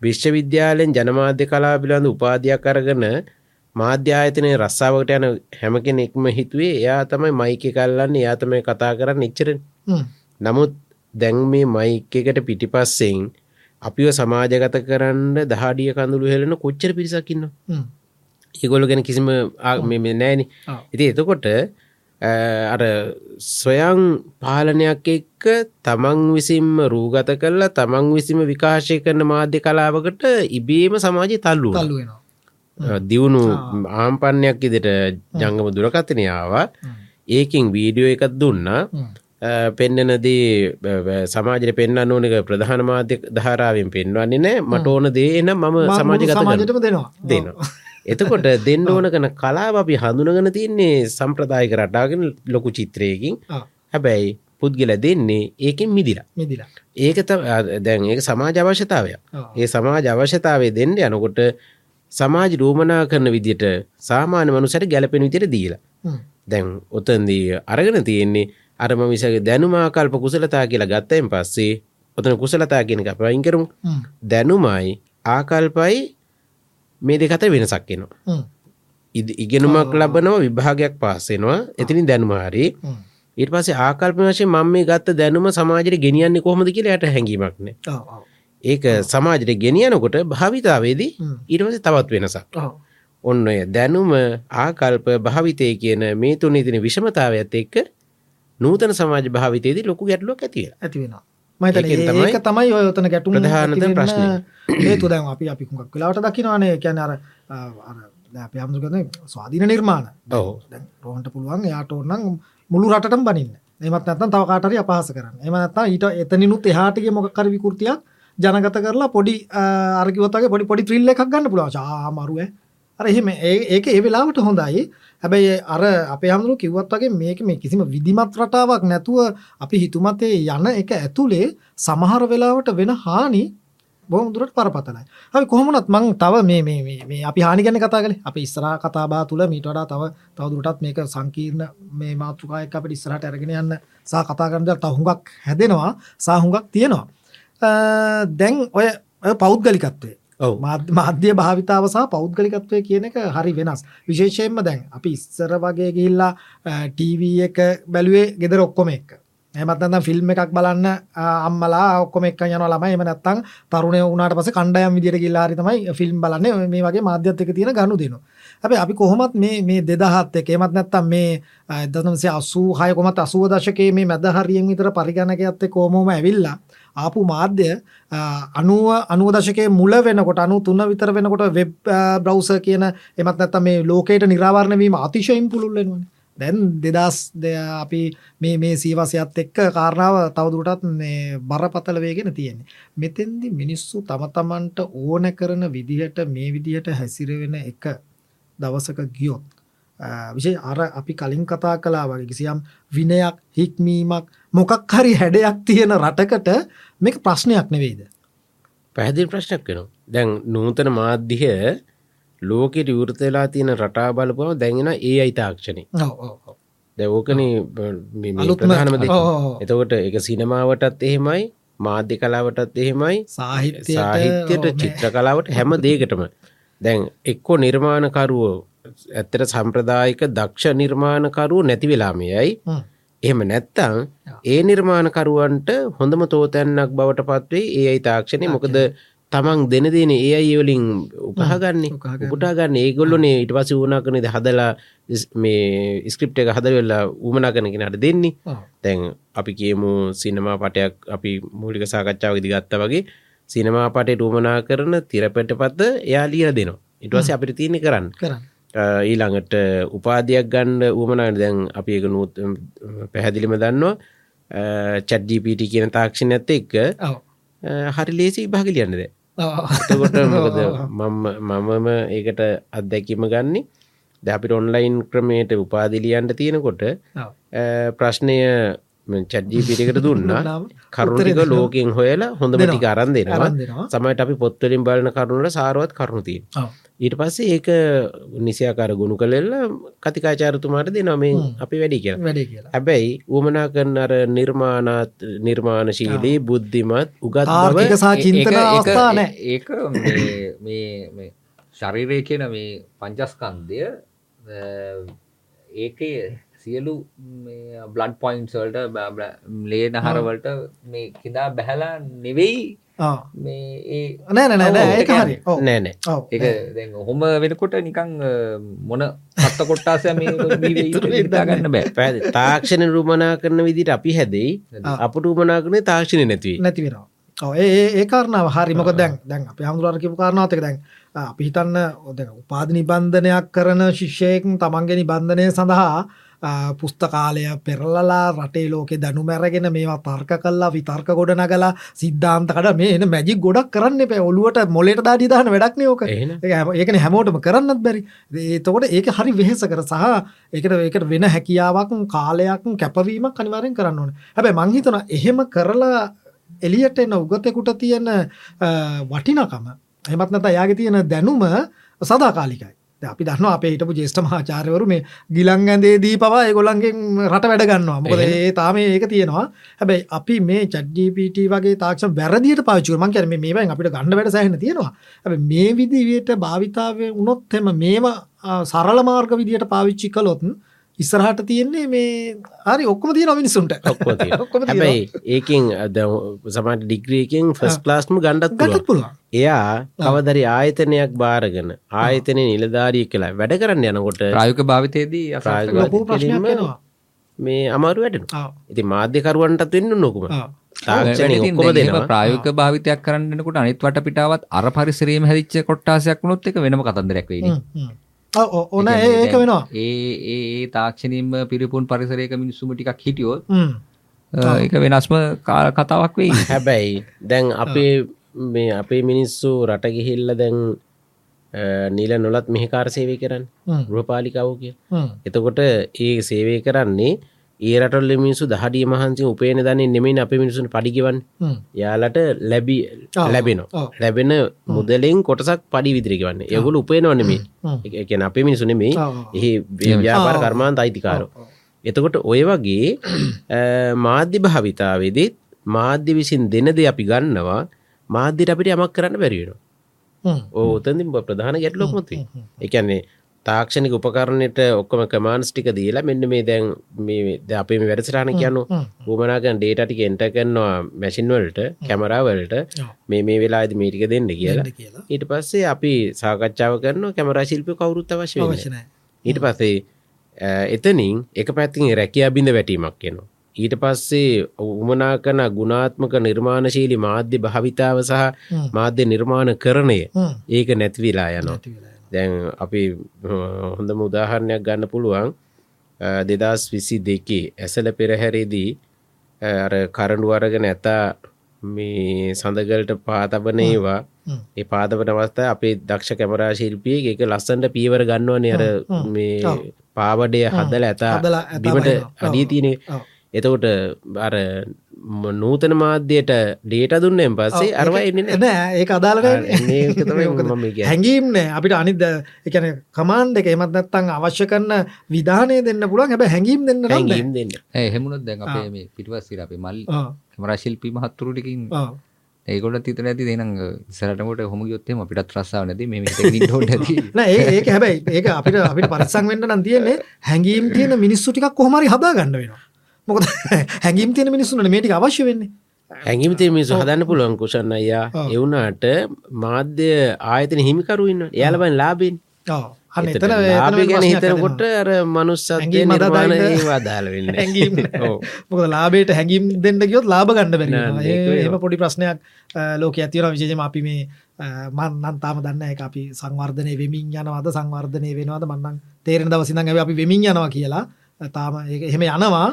විශ්වවිද්‍යාලයෙන් ජනමාධ්‍ය කලාව පිළිබඳ උපාධියක් අරගෙන මාධ්‍ය ආයතනයේ රස්සාවකට යන හැම කෙනෙක්ම හිතුවේ එයා තමයි මයික් එක අල්ලන්නේ එයා තමයි කතා කරන්නේ එච්චරනේ. හ්ම්. නමුත් දැන් මේ මයික් එකට පිටිපස්සෙන් අපිව සමාජගත කරන්න දහඩිය කඳුළු හෙලන කොච්චර පිරිසක් ඉන්නවා. ඒගොල්ලෝ ගැන කිසිම මේ නෑනේ. ඉතින් එතකොට අර ස්වයං පාලනයක් එක්ක තමන් විසින්ම රූගත කරලා තමන් විසින්ම විකාශය කරන මාධ්‍ය කලාවකට ඉබේම සමාජය තල්ලු දියුණු ආම්පන්නයක් ඉදිට ජංගම හ්ම්. ඒකින් වීඩියෝ එකත් දුන්නා. පෙන්නනදී සමාජයට පෙන්න්න ඕනක ප්‍රධාන මාධ්‍ය ධාරාවෙන් පෙන්වන්නේ නෑ. මට ඕන දේ නම් මම කරනවා. සමාජයටම දෙනවා. දෙනවා. එතකොට දෙන්න ඕන කන කලාව අපි හඳුනගෙන තින්නේ සම්ප්‍රදායක රටාගෙන ලොකු චිත්‍රයකින්. හැබැයි පුද්ගල දෙන්නේ ඒකෙන් මිදිලා. මිදිලා. ඒක දැන් ඒක සමාජ අවශ්‍යතාවයක්. ඒ සමාජ අවශ්‍යතාවය දෙන්න යනකොට සමාජ රූමනා කරන විදිට සාමාන්‍ය මනුසට ගැලපෙන විදිට දීලා. දැන් ඔතන්දී අරගෙන තියෙන්නේ අරම විසගේ දැනුමාකල්ප කුසලතා කියලා ගත්තයෙන් පස්සේ ඔතන කුසලතා කියන එක පයින් කරමු. දැනුමයි ආකල්පයි මේ දෙකත වෙනසක් එනවා ඉගෙනුමක් ලබනවා විභාගයක් පාසෙනවා එතිනින් දැනුම හරි හ්ම්. ඊට පස්සේ ආකල්ප වශයෙන් මම මේ ගත්ත දැනුම සමාජයට ගෙනියන්නේ කොහොමද කියලා යට හැඟීමක් නෑ. ඒක සමාජයට ගෙනියනකොට භාවිතාවේදී. ඊට පස්සේ තවත් වෙනසක්. ඔන්න ඔය දැනුම ආකල්ප භාවිතය කියන මේ තුනේ තියෙන විෂමතාවයත් එක්ක නූතන සමාජ භාවිතයේදී ලොකු ගැටලුවක් ඇති වෙලා. ඇති වෙනවා තමයි ඒක තමයි ඔය ඔතන ගැටුම් වෙන්න ප්‍රශ්නය. හේතු දැන් අපි අපි හුඟක් වෙලාවට දකිනවානේ. කියන්නේ අර අපි හමුදුකනේ ස්වාධීන නිර්මාණ. ඔව්. දැන් රෝහන්ට පුළුවන් එයාට ඕනනම් මුළු රටටම බනින්න. එහෙමත් නැත්නම් තව කාට හරි අපහාස කරන්න. එහෙම නැත්නම් ඊට එතනිනුත් එහාට ගිය මොකක් හරි විකෘතියක් ජනගත කරලා පොඩි අ, අර කිව්වත් වගේ පොඩි පොඩි ත්‍රිල් එකක් ගන්න පුළුවන්. ආ මරු ඈ. අර එහෙම ඒක ඒ වෙලාවට හොඳයි හැබැයි අර අපේ හමුදුරු කිව්වත් වගේ මේක මේ කිසිම විධිමත් රටාවක් නැතුව අපි හිතුමතේ යන එක ඇතුලේ සමහර වෙලාවට වෙන හානි බොහොම දුරට පරපතලයි. අපි කොහොමනත් මං තව මේ මේ මේ මේ අපි හානි ගැන කතා කළේ. අපි ඉස්සරහා කතා බහ තුල මීට වඩා තව තව දුරටත් මේක සංකීර්ණ මේ මාතෘකා එක්ක අපිට ඉස්සරහට අරගෙන යන්න සහ කතා කරන්න දේවල් තව හුඟක් හැදෙනවා සහ හුඟක් තියෙනවා. අ, දැන් ඔය ඔය පෞද්ගලිකත්වය ඔව්. මාධ්‍ය- මාධ්‍ය භාවිතාව සහ පෞද්ගලිකත්වය කියන එක හරි වෙනස්. විශේෂයෙන්ම දැන් අපි ඉස්සර වගේ ගිහිල්ලා ටීවී එක බැලුවේ ගෙදර ඔක්කොම එක්ක. එමත් නැත්නම් ෆිල්ම් එකක් බලන්න අ, අම්මලා ඔක්කොම එක්ක යනවා ළමයි. එහෙම නැත්නම් තරුණයෝ වුණාට පස්සේ කණ්ඩායම් විදියට ගිහිල්ලා හරි තමයි ෆිල්ම් බලන්නේ. ඔය මේ වගේ මාධ්‍යත් එක්ක තියෙන ගනුදෙනු. හැබැයි අපි කොහොමත් මේ මේ 2000ත් එක්ක එහෙමත් නැත්නම් මේ අ, 1986 කොමත් 80 දශකයේ මේ මැද හරියෙන් විතර පරිගණකයත් එක්ක කොහොමම ඇවිල්ලා ආපු මාධ්‍ය අනුව අනුව දශකයේ මුල වෙනකොට අනු තුන්න විතර වෙනකොට වෙබ් බ්‍රවස කියන එමත් නැත්තම් මේ ලෝකයට නිරාවරණ වීම අතිශයින් පුළුල් වෙනවනේ දැන් දෙදස් දෙ අපි මේ මේ සීවසයත් එක්ක කාරණාව තවදුරටත් මේ බරපතල වේගෙන තියෙන්නේ මෙතෙන්දි මිනිස්සු තම තමන්ට ඕන කරන විදිහට මේ විදිහට හැසිරවෙන එක දවසක ගියොත් විශේ අර අපි කලින් කතා කලා වගේ කිසියම් විනයක් හික්මීමක් මොකක් හරි හැඩයක් තියෙන රටකට මේක ප්‍රශ්නයක් නෙවෙයිද පැහැදිලි ප්‍රශ්නයක් වෙනවා. දැන් නූතන මාධ්‍ය ලෝකෙට විවෘත වෙලා තියෙන රටා බලපුවම දැන් එන AI තාක්ෂණය. ඔව් ඔව්. දැන් ඕකනේ මේ ප්‍රධානම දේ. එතකොට ඒක සිනමාවටත් එහෙමයි මාධ්‍ය කලාවටත් එහෙමයි සාහිත්‍යයට සාහිත්‍යයට චිත්‍ර කලාවට හැම දේකටම දැන් එක්කෝ නිර්මාණකරුවෝ ඇත්තට සම්ප්‍රදායික දක්ෂ නිර්මාණකරුව නැති වෙලාමයයි හ්ම්. එහෙම නැත්තං ඒ නිර්මාණකරුවන්ට හොඳම තෝතැන්නක් බවට පත්වේ ඒ අයි තාක්ෂණය මොකද තමන් දෙන දෙන ඒ අයි වලින් උකහගන්නේ උකහාගන්නේ. උපුටාගන්න. ඒගොල්ලොනේ ඉට පස වුණා කනද හදලා මේ ස්ක්‍රිප්ට එක හද වෙල්ලා උමනා කනගෙනට දෙන්නේ. තැන් අපි කියමු සිනමා පටයක් අපි මූලික සාකච්ඡාව ඉදි ගත්ත වගේ සිනමා පටයට උමනා කරන තිරපැට පත්ත එයා ලියල දෙනවා. ඉටවස අපිට තියනෙ කරන්න. ඊළඟට උපාධයක් ගණ්ඩ උමනාට දැන් අපි එක නූත් පැහැදිලිම දන්නවා. චඩ්ජීපිට කියන තාක්ෂණ ඇත්ත එක්ක හරි ලේසි භාගි ලියන්නද ඔව්. එතකොට මොකද මම මමම ඒකට අත්දැකීම ගන්නේ. ද අපිට ඔන්ලයින් ක්‍රමයට උපාදිලියන්ට තියෙනකොට ප්‍රශ්නය චඩ්ජීපිටිකට දුන්නා. දුන්නාම කරුණටික ලෝකෙන් හොයලා හොඳම ටික අරන් දෙනවා. සමට අපි පොත්වලින් බලන කරුණට සාරුවත් කරුණුතිය ඔව්. ඊට පස්සේ ඒක නිසියාකාර ගුණු කළෙල්ල කතිකාචාරතුමාට දෙ නොමේ අපි වැඩි කියලා. වැඩේ කියලා. හැබැයි උමනා කරන අර නිර්මාණත් නිර්මාණශීලී බුද්ධිමත් උගත් බව සහ චින්තන ඒක- අවස්ථා නෑ ඒක මේ- මේ මේ ශරීරය කියන මේ පංචස්කන්දය ඒක සියලු බ්ලඩ් පොයින්ට්සල්ට ලේ නහරවලට මේ කිදා බැහලා නෙවෙයි. මේ ඒ නෑ නෑ නෑ නෑ ඔව්, ඒක ඒක හරි. ඔව්. නෑනෑ. ඒක දැන් හොම වෙනකොට නිකං මොන පත්ත කොට්ටාසය මේ හිතා ගන්න බෑ. පැ තාක්ෂණ රුමනා කරන විදිට අපි හැදෙයි. අපට උමනා කරන තාක්ෂණය නැතිවේ නැති වෙනවා. ඔව්, ඒ ඒ- ඒ කාරණාව හරිමක දැන් දැන් අප හමුදුරර කිපු කාරණාවතක දැන් ආ, අපි හිතන්න ඔද උපාධ නිබන්ධනයක් කරන ශිෂ්‍යයක තමන්ගේ නිබන්ධනය සඳහා පුස්තකාලය පෙරලලා රටේ ලෝකෙ දැනු මැරගෙන මේවා තර්ක කල්ලා විතර්ක ගොඩ නගලා සිද්ධාන්තකට මේ එන මැජික් ගොඩක් කරන්න එප. ඔලුවට මොලට දාඩි දාන වැඩක් නයෝක ඒකන හැමෝටම කරන්නත් බැරි. ඒතකොට ඒක හරි වෙහෙස කර සහ ඒකට ඒකට වෙන හැකියාවක් කාලයක් කැපවීමක් අනිවාරෙන් කරන්න ඕන. හැබැ මංහිතන එහෙම කරලා එලියට එන්න උගතෙකුට තියෙන වටිනකම එමත් නැත යාගේ තියෙන දැනුම සදාකාලිකයි අපි දන්නවා අපේ හිටපු ජේෂ්ඨ මහාචාර්යවරු මේ ගිලන් ඇඳේදී පවා ඒගොල්ලන්ගෙන් රට වැඩ ගන්නවා. මොකද ඒ තාම ඒක තියෙනවා. හැබැයි අපි මේ ChatGPT වගේ තාක්ෂණ වැරදියට පාවිච්චි කරනවා. මං කියන්නේ මේ මේවෙන් අපිට ගන්න වැඩ සෑහෙන තියෙනවා. හැබැයි මේ විදිහට භාවිතාවේ වුණොත් එම මේව සරල මාර්ග විදියට පාවිච්චි කළොත් ඉස්සරහට තියෙන්නේ මේ හරි ඔක්කොම තියෙනවා මිනිස්සුන්ට. ඔක්කොම තියෙනවා. ඔක්කොම තියෙනවා. හැබැයි ඒකින් සමට ඩිග්‍රියකින් ෆස් ලාස්ම ගණ්ඩත් ගන්නත් පුළුවන්. එයා කවදරි ආයතනයක් බාරගෙන ආයතනය නිලධාරී කියලා වැඩ කරන්න යනකොට ප්‍රායුක භාවිතයේදී ප්‍රායෝගික ලොකු ප්‍රශ්නයක් වෙනවා මේ අමාරු වැඩෙන. ආ, ඉති මාධ්‍යකරුවන්ටත් වෙන්න නොකුම ආ. තාක්ෂණය ඉතින් ඔක්කොම දැන් දෙනවා. ප්‍රායෝගික භාවිතයක් කරන්නනකොට අනිත් වටපිටාවත් අර පරිසරයේම හැදිච්ච කොට්ටාසයක් වුණොත් ඒක වෙනම කතන්දරයක් වෙයිනේ. ඕන ඒක වෙනවා ඒ ඒ ඒ තාක්ෂණයෙන්ම පිරිපුන් පරිසරයක මිනිස්සුම ටිකක් හිටියොත් ඒක වෙනස්ම කා- කතාවක් වෙයි. හැබැයි දැන් අපේ මේ අපේ මිනිස්සු රට ගිහිල්ල දැන් අ, නිල නොලත් මෙහිකාර සේවය කරන්න හ්ම්. ගෘහපාලිකාව කිය. එතකොට ඒ සේවය කරන්නේ ඒ රටල්ල මිනිසු දහඩිය මහන්සේ උපේන දන්නේ නෙමෙයි අප මිනිසුන් පඩිගවන්. යාලට ලැබි ලැබෙනවා. ලැබෙන මුදලෙන් කොටසක් පඩි විදිරිගවන්න ඒගුල උපේනවනෙමේ. එකන අපේ මිනිසු නෙමේ ඔව්, ඔව්. එහි ව්‍යාපාර කර්මාන්ත අයිතිකාර. එතකොට ඔය වගේ මාධ්‍ය භාවිතාවේදෙත් මාධ්‍ය විසින් දෙන දෙ අපි ගන්නවා. මාධ්‍යට අපිට යමක් කරන්න බැරිවෙන හ්ම්. ඕතන්දි ප්‍රධාන ගැටලොක්මති එකන්නේ තාක්ෂණික උපකරණයට ඔක්කොම කමාන්ස් ටික දීලා මෙන්න මේ දැන් මේ අපේ මේ වැඩසටහන කියනු හ්ම්. උමනාගන් ඩේට ටික එන්ට කරනවා මැසින්වලට කැමරාවලට. මේ මේ වෙලාද මේටික දෙන්න කියලා ඊට පස්සේ අපි සාකච්ඡාව කරන කැමරා ශිල්පි කවුරුත් අවශ්‍ය නැහැ. ඊට පස්සේ එතනින් එක පැත්තින් රැකියා බිඳ වැටීමක් එනවා ඊට පස්සේ උමනා කන ගුණාත්මක නිර්මාණශීලි මාධ්‍ය භාවිතාව සහ. මාධ්‍ය නිර්මාණ කරණය. ඒක නැතිවිලා යනවා නැති වෙලා යනවා. දැන් අපි හොඳම උදාහරණයක් ගන්න පුළුවන් දෙදස් විසි දෙකේ ඇසල පෙරහැරේදී කරඩු අරගෙන ඇතා මේ සඳගලට පාතබන ඒවා. ඒ පාදපට අවස්ථා අපේ දක්ෂ කැමරා ශිල්පිය එක ලස්සන්ට පීවර ගන්නවන අර. මේ. පාවඩය හදල ඇතා බිමට. අඩිය තියනේ. එතකොට අර නූතන මාධ්‍යයට ඩේට දුන්නෙන් පස්සේ අරවා එන්නේ නෑ ඒක අදාළ නැහැ. එන්නේ ඒක තමයි මොකද? මම කියන්නේ. හැඟීම් නෑ. අපිට අනිද එකන කමාන්්ඩ එක එමත් නැත්තං අවශ්‍ය කරන විධානය දෙන්න පුළුවන්. හැබ හැඟීම් දෙන්න. හැඟීම් දෙන්න. ඒ එහෙමුණොත් දැන් අපේ මේ පිටුවස්සිර අපේ මල් ඔව්, කැමරා ශිල්පී මහත්තුරුටිකින්. ඒගොල තිතන ඇති දෙන සරටමට හොම යොත්තේ අපිටත් රස්සාාව නැති මේ ඒක හැබැයි ඒක අපිට අපිට පරිසං වෙන්න නම් තියෙන්නේ හැඟීම් තියෙන මිනිස්සු ටිකක් කොහමරි හදා ගන්න වෙනවා මොකද හැඟීම් තියෙන මිනිස්සුන්ට මේ ටික අවශ්‍ය වෙන්නේ. හැඟිමිතේ මිනිසු හදන්න පුළුවන් කුෂන්න අයියා. එවුනාට මාධ්‍ය ආයතන හිමිකරුවන්න එයාලබන් ලාබෙන් ඔව්. අන්න එතන ලාභය ගැන හිතනකොට අර හැඟීම් අදාළ නිර්මාණ ඉන්න- ඒවා දාල වෙන්න හැඟීම්. ඔව්. මොකද ලාබේට හැඟීම් දෙන්න ගියොත් ලාභ ගන්න බැරි වෙනවා. ඒක ඒ- වෙනවා. එහෙම පොඩි ප්‍රශ්නයක් ලෝක ඇතිවන විශේෂම අපි මේ මන් නම් තාම දන්න එක අපි සංවර්ධනය වෙමින් යනවාද සංවර්ධනය වෙනවාද මන්නන් තේරෙන දවසිදන් ඇ අපි වෙමින් යනවා කියලා. තාම ඒක එහෙම යනවා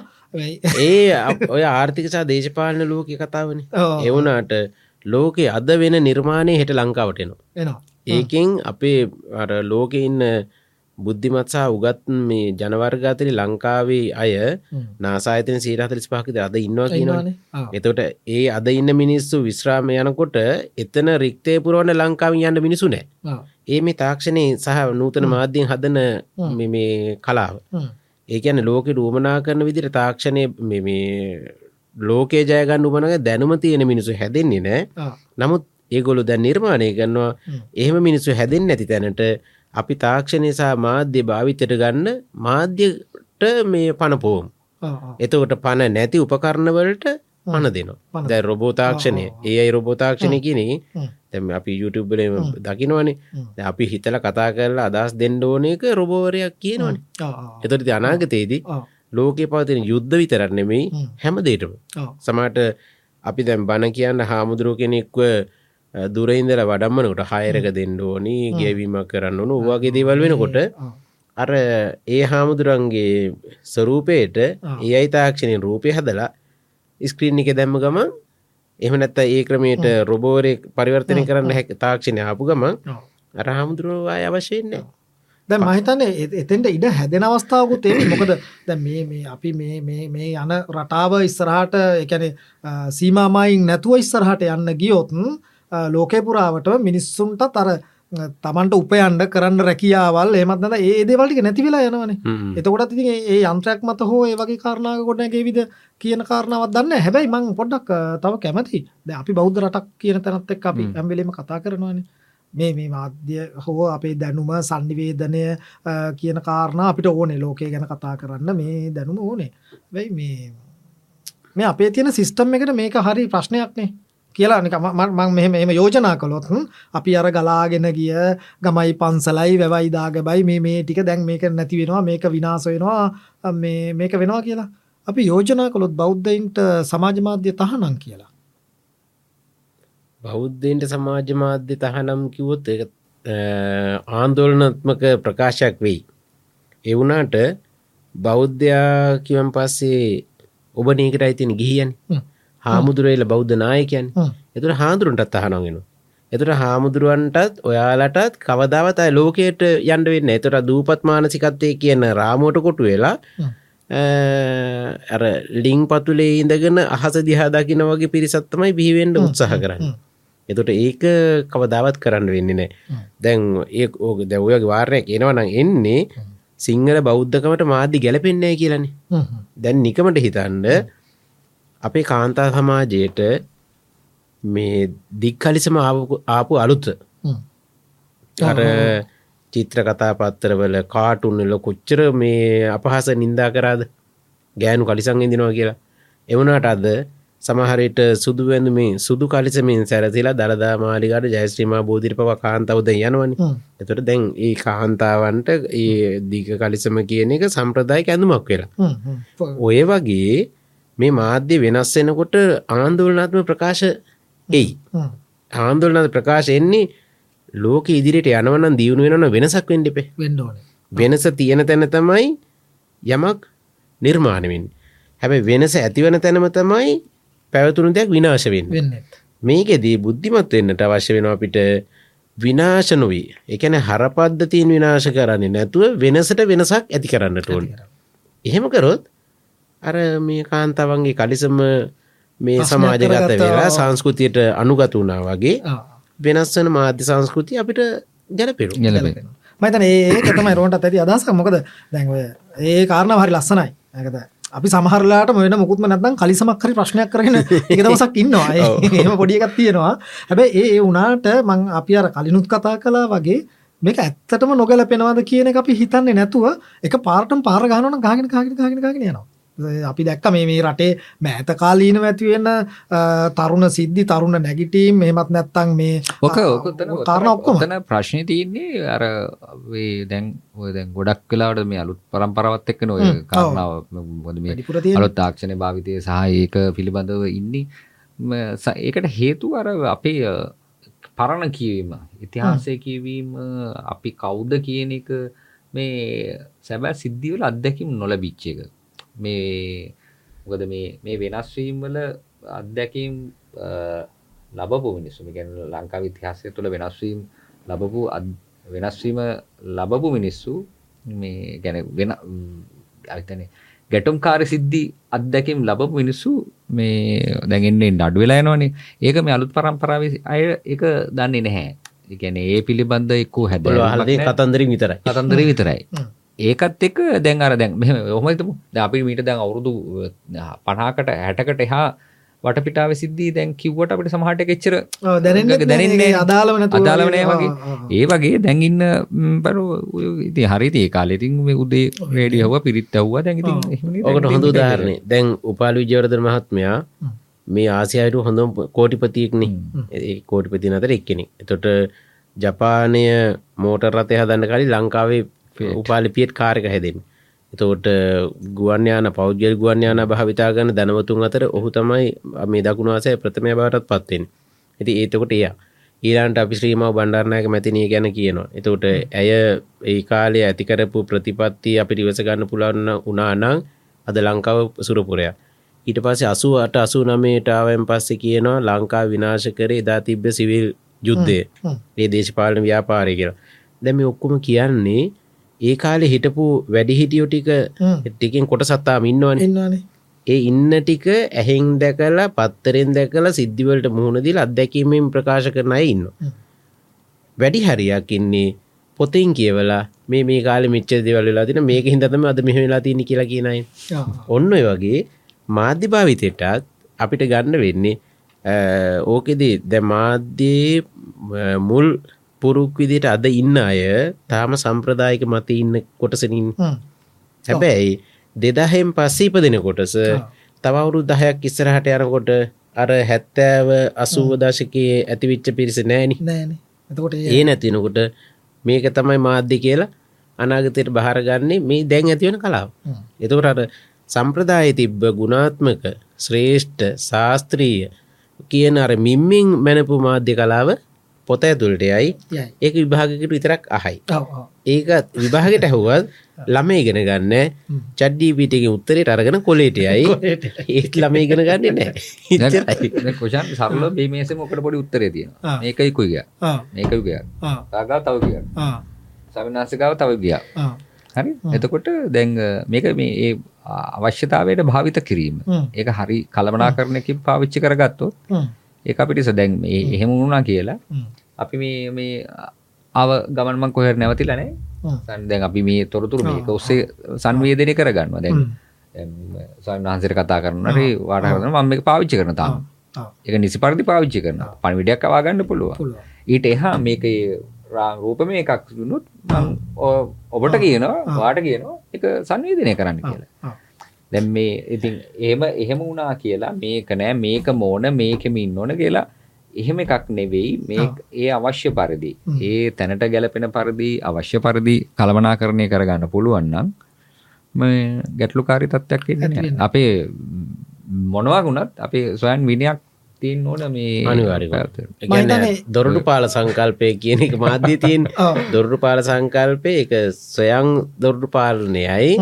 ඒ ඔය ආර්ථිකසා දේශපාලන ලෝක කතාවන. එවුනාට ලෝකෙ අද වෙන නිර්මාණය හෙට ලංකාවටනවා ඒකෙන් අපේ ලෝකෙ ඉන්න බුද්ධිමත්සා උගත් මේ ජනවර්ගාතරි ලංකාවේ අය. නාසායතන සීරහතලිස් පහකිද අද ඉන්නවා කියනවාන. එතොට ඒ අද ඉන්න මිනිස්සු විශ්‍රාම යනකොට එතන රික්තය පුරුවන ලංකාව යන්න මිනිසු නෑ. ඒ මේ තාක්ෂණය සහ නූතන මාධ්‍යයෙන් හදන මේ- මේ කලාව. ඒකැන ලෝකෙ රුවමනා කරන විදිර තාක්ෂණය ලෝකේ ජයගන්න උමනක දැනුම තියෙන මිනිසු හැදෙන්නේ නෑ. නමුත් ඒගොලු දැන් නිර්මාණය හ්ම්. එහෙම මිනිස්සු හැදෙන් නැති තැනට අපි තාක්ෂණය සහ මාධ්‍ය භාවිතයට ගන්න මාධ්‍යයට මේ පණපෝම්. එතකොට පණ නැති උපකරණවලට පණ දෙනවා. දැ රොබෝ තාක්ෂණය. ඒ අයි රොබෝ තාක්ෂණය කියන. තැම අපි YouTubeල දකිනවනේ. අපි හිතල කතා කරලා අදස් එක රොබෝරයක් කියනවනේ. එතොට අනාගතයේදී. ලෝකේ පවතින යුද්ධ විතරන්නෙමෙයි හ්ම්. හැම දේටම. සමට අපි දැම් බණ කියන්න හාමුදුරුව කෙනෙක්ව දුරයින්දර වඩම්මනකට හයරක දෙන්න ඕනි ගෙවීමක් කරන්න ඕනු වගේ දේවල් වෙනකොට. අර ඒ හාමුදුරන්ගේ ස්වරූපයට ඒ අයි තාක්ෂණයෙන් රූපය හදලා ස්ක්‍රීන් එක දැම්ම ගමන් එහම නැත්ත ඒ ක්‍රමයට රොබෝරය පරිවර්තනය කරන්න හැක තාක්ෂණය ආපු ගමන්. අර හාමුදුරුවවා අවශ්‍යයෙන්නේ දැන් මහිතන්නේ එතෙන්ට ඉඩ හැදෙන අවස්ථාවකුත් ඒ මොකද දැන් මේ මේ අපි මේ මේ මේ යන රටාව ඉස්සරහට එකන සීමාමයින් නැතුව ඉස්සරහට යන්න ගියොත් ලෝකේ පුරාවට මිනිස්සුන්ටත් අර තමන්ට උපයන්ඩ කරන්න රැකියාවල් එමත් නැත ඒ දේවල්ටික නැති වෙලා යනවනේ. එතකොටත් ඉතින් ඒ- යන්ත්‍රයක් මත හෝ ඒ වගේ කාරණාව ගොඩනැගේවිද කියන කාරණාවක් දන්න හැබැයි මං පොඩ්ඩක් තව කැමති දැන් අපි බෞද්ධ රටක් කියන තැනත් එක්ක අපි හැම. වෙලේම කතා කරනවානේ. මේ මේ මාධ්‍ය හෝ අපේ දැනුම සංනිවේදනය අ, කියන කාරණා අපිට ඕනේ. ලෝකය ගැන කතා කරන්න මේ දැනුම ඕනේ. වෙයි මේ මේ අපේ තියෙන සිස්ටම් එකට මේක හරි ප්‍රශ්නයක්නේ කියලා නික මං මෙහෙම එම යෝජනා කළොත් අපි අර ගලාගෙන ගිය ගමයි පන්සලයි වැවයි දාගබයි මේ මේ ටික දැන් මේක නැති වෙනවා මේක විනාස වෙනවා මේ මේක වෙනවා කියලා. අපි යෝජනා කළොත් බෞද්ධයින්ට සමාජ මාධ්‍ය තහනම් කියලා. බෞද්ධයන්ට සමාජ මාධ්‍ය තහනම් කිවොත් ඒ ආන්දෝලනත්මක ප්‍රකාශයක් වෙයි. එවුනාට බෞද්ධයා කිවන් පස්සේ ඔබ නීකට අයිතින ගිහියන් හ්ම්. හාමුදුරේල බෞද්ධ නායකයන්. එතුර හාදුරුන්ටත් අහනොගෙන. එතුර හාමුදුරුවන්ටත් ඔයාලටත් කවදාවත ලෝකයට යන්ඩ වෙන්න එතුර දූපත් මානසිකත්තය කියන රාමුවට කොටු වෙලා. අර ලිං පතුලේ ඉඳගෙන අහස දිහා දකින වගේ පිරිසත්තමයි බිහිවෙන්ඩ උත්සාහ කරන්න. එතොට ඒක කවදාවත් කරන්න වෙන්නේ නෑ දැන් ඒ ඕක දැව්යගේ වාරණයක් එනවනම් එන්නේ සිංහල බෞද්ධකමට මාධ්‍ය ගැලපෙන්නේ කියලනේ. දැන් නිකමට හිතන්ඩ අපේ කාන්තා සමාජයට මේ දික්කලිසම ආපු- අලුත. අර චිත්‍ර කතා පත්තරවල කාටුන්නල කොච්චර මේ අපහස නින්දා කරාද ගෑනු කලිසං ඉදිනවා කියලා එවනාට අද සමහරයට සුදුවැඳ මේ සුදු කලිසමින් සැරසිලා දළදා මාලිකට ජයස්ත්‍රීමා බෝධිර පව කාන්තවද යනවනි. එතට දැන් ඒ කාන්තාවන්ට ඒ දිග කලිසම කියන එක සම්ප්‍රදායක ඇඳුමක් හ්ම්. ඔය වගේ මේ මාධ්‍ය වෙනස් වෙනකොට ආන්දෝලනාත්ම ප්‍රකාශ එයි. හ්ම්. ආන්දෝලනාත් ප්‍රකාශ එන්නේ ලෝක ඉදිරියට යනවනම් දියුණු වෙනන වෙනසක් වෙන්ඩිපේ වෙන්න ඕනේ. වෙනස තියෙන තැන තමයි යමක් නිර්මාණවෙන් හැබැ වෙනස ඇතිවන තැනම තමයි පැවතුණු දෙයක් විනාශවෙන් වෙන්නේ. මේකෙදී බුද්ධිමත් වෙන්නට අවශ්‍ය වෙන අපිට විනාශ නොවී. එකන හරපද්ධතින් විනාශ කරන්නේ නැතුව වෙනසට වෙනසක් ඇති කරන්නට ඕන. එහෙම කරොත් අර මේ කාන්තාවන්ගේ කලිසම මේ සමාජගත. වෙලා සංස්කෘතියට අනුගත වුණා වගේ. වෙනස් වන මාධ්‍ය සංස්කෘතිය අපිට ගැලපෙන මතන ඒක තමයි රෝන්ට ඇති අදහසක්. මොකද දැන්ව ඒ කාරණ හරි ලස්සනයි. ඇකත අපි සමහරලාට මොන මුකුත්ම නැත්නම් කලිසමක් හරි ප්‍රශ්නයක් කරගෙන එක දවසක් ඉන්නවා. ඒ- එහෙම පොඩි එකක් තියෙනවා. හැබැයි ඒ ඒ වුණාට මං අපි අර කලිනුත් කතා කළා වගේ මේක ඇත්තටම නොගැලපෙනවාද කියන එක අපි හිතන්නේ නැතුව එක පාරටම පාර ගහනවා නම් ගහගෙන ගහගෙන ගහගෙන ගහගෙන යනවා අපි දැක්ක මේ මේ රටේ මෑත කාලීනව ඇති වෙන තරුණ සිද්ධි තරුණ නැගිටීම් මෙහෙමත් නැත්තම් මේ ඕක උතන කාරණා ඔක්කොම. ඔතන ප්‍රශ්නය තියෙන්නේ අර වේ දැන් ඔය දැන් ගොඩක් වෙලාවට මේ අලුත් පරම්පරාවත් එක්කන ඔය. කාරණාව. මොකද මේ අලුත් තාක්ෂණ භාවිතය සහ ඒක පිළිබඳව ඉන්නේ. ම- ඒකට හේතු අර අපේ පරණ කියවීම ඉතිහාසය කියවීම අපි කවුද කියන එක මේ සැබෑ සිද්ධිවල අත්දැකීම් නොලැබිච්ච එක මේ මොකද මේ මේ වෙනස්වීම් වල අත්දැකීම් ලබපු මිනිස්සු. මේ කියන්නේ ලංකාව ඉතිහාසය තුළ වෙනස්වීම් ලබපු වෙනස්වීම ලබපු මිනිස්සු මේ ගැන වෙන අතන ගැටුම්කාර සිද්ධි අත්දැකීම් ලබපු මිනිස්සු මේ දැගෙන්නේ නඩු වෙලා යනවනේ. ඒක මේ අලුත් පරම්පරාව අය ඒක දන්නේ නැහැ. ඒ කියන්නේ ඒ පිළිබඳ එක්කෝ හැද කතන්දරින් විතරයි. කතන්දර විතරයි. ඒකත් එක්ක දැන් අර දැන් මෙහෙම ඔහොමයිතමු දැන් අපි මීට දැන් අවුරුදු 50කට 60කට එහා වටපිටාවේ සිද්ධි දැන් කිව්වට අපිට සමහරට ඒක එච්චර ඔව්, දැනෙන්නේ අදාළව නැතුව අදාළව නැහැ වගේ. ඒ වගේ දැන් ඉන්න බර ඉතින් හරි ඉතින් ඒ කාලේ ඉතින් මේ උදේ රේඩියෝ හුවා පිරිත් ඇහුවා. දැන් ඉතින් එහෙමනේ දැන් ඔකට හොඳ ඉතින් උදාහරණය දැන් උපාල විජයවර්ධන මහත්මයා මේ ආසියායට හොඳ කෝටිපතියෙක්නේ. ඒ කෝටිපති අතර එක්කෙනෙක්. එතොට ජපානය මෝටර් රතය හදන්න කලින් ලංකාවේ උපාලි පියට් කාරක හැදෙන් එතෝට ගුවන්යාන පෞද්ගල් ගුවන්යාන භාවිතා ගන්න දැනවතුන් අතර ඔහු තමයි මේ දකුණවාසය ප්‍රථමය බවටත් පත්වෙන් ඇති ඒතකොට එයා. ඊලාන්ට අපි ශ්‍රීමාව බණ්ඩාරණයක මැතිනය ගැන කියනවා. එතකොට ඇය ඒ කාලය ඇතිකරපු ප්‍රතිපත්ති අපිට ඉවස ගන්න පුළන්න උනානං අද ලංකාව සුරපුරයා ඊට පස්සේ අසුවට අසු නමේටාවෙන් පස්සේ කියනවා ලංකා විනාශ කරේ එදා තිබ්බ සිවිල් යුද්ධය. ඒ දේශපාලන ව්‍යාපාරය කියලා. දැ මේ ඔක්කොම කියන්නේ ඒ කාලෙ හිටපු වැඩිහිටියෝ ටික. ටිකෙන් කොට සත්තාම ඉන්නවන. ඉන්නවානේ. ඒ ඉන්න ටික ඇහෙන් දැකලා පත්තරෙන් දැකලා සිද්ධිවලට මුහුණදිල් අත්දැකීමෙන් ප්‍රකාශ කරන අය ඉන්න. වැඩි හරියක් ඉන්නේ පොතෙන් කියවලා මේ මේ කාල මිච්ච දෙවල්ලා තින මේක හිදතම අද මෙහ වෙලා තිනි කියලා කියනයි ඔන්න ඔය වගේ මාධ්‍ය භාවිතයටත් අපිට ගන්න වෙන්නේ ඕකෙදී දැ මාධ්‍යයේ මුල් පුරුක් විදිට අද ඉන්න අය තාම සම්ප්‍රදායක මත ඉන්න කොටසනින්. හැබැයි දෙදහෙන් පස්සේ ඉපදෙන කොටස තවවුරු දහයක් ඉස්සරහට යනකොට අර හැත්තෑව අසුව දශකයේ ඇතිවිච්ච පිරිස නෑනි. නෑනේ. එතකොට ඒ නැතිනකොට මේක තමයි මාධ්‍ය කියලා අනාගතයට භාරගන්නේ මේ දැන් ඇතිවෙන කලාව. එතකට අර සම්ප්‍රදාය තිබ්බ ගුණාත්මක ශ්‍රේෂ්ඨ ශාස්ත්‍රීය කියන අර මිම්මින් මැනපු මාධ්‍ය කලාව පොත ඇතුළට යයි. ඒක විභාගකට විතරක් අහයි. ඒක විභාගට ඇහුවත් ළම ඉගෙන ගන්න චඩ්ඩී පිටගේ උත්තරයට අරගෙන කොලේට යයි. ඒත් ළම ඉගෙන ගන්න නෑ. කොෂන් සරල බේමේස මොකට පොඩි උත්තරේ තියෙනවා. ආ. මේකයි කුයි ගියා. තාගා තව ගියා. සවිනාසිකාව තව ගියා. හරි? එතකොට දැන් මේක මේ ඒ අවශ්‍යතාවයට භාවිත කිරීම. ඒක හරි කළමනාකරණයකින් පාවිච්චි කරගත්තොත්. ඒක අපිට දැන් මේ එහෙම වුණා කියලා. අපි මේ මේ අව ගමන්මන් කොහෙර නැවතිලා නෑ හ්ම්. සන් දැන් අපි මේ තොරතුරු මේක ඔස්සේ සංවේදනය කරගන්නවා දැන්. වහන්සේට කතා කරනට වාට කරන මම මේක පාවිච්චි කරන තාම. ඒක නිසි පරිදි පාවිච්චි කරන පණවිඩයක් අවා ගන්න පුළුවන්. පුළුවන්. ඊට එහා මේක රූපම එකක් දුනුත් මං ඔබට කියනවා වාට කියනවා එක සංවේදනය කරන්න කියලා දැන් මේ ඉතින් එහෙම එහෙම වුණා කියලා මේක නෑ මේක මෝන මේකෙම ඉන්න ඕන කියලා එහෙම එකක් නෙවෙයි. මේ ඒ අවශ්‍ය පරිදි. ඒ තැනට ගැලපෙන පරිදි අවශ්‍ය පරිදි කළමනාකරණය කරගන්න පුළුවන් නම් මේ ගැටලුකාරී තත්ත්වයක් නැහැ. අපේ මොනවා වුණත් අපේ සොයන් විනයක් තියෙන්න ඕන මේ හිතන්නේ- දොරටු පාල සංකල්පය කියන එක මාධ්‍ය තියෙන්. දොරටු පාල සංකල්පය එක සොයන් දොරටු පාලනයයි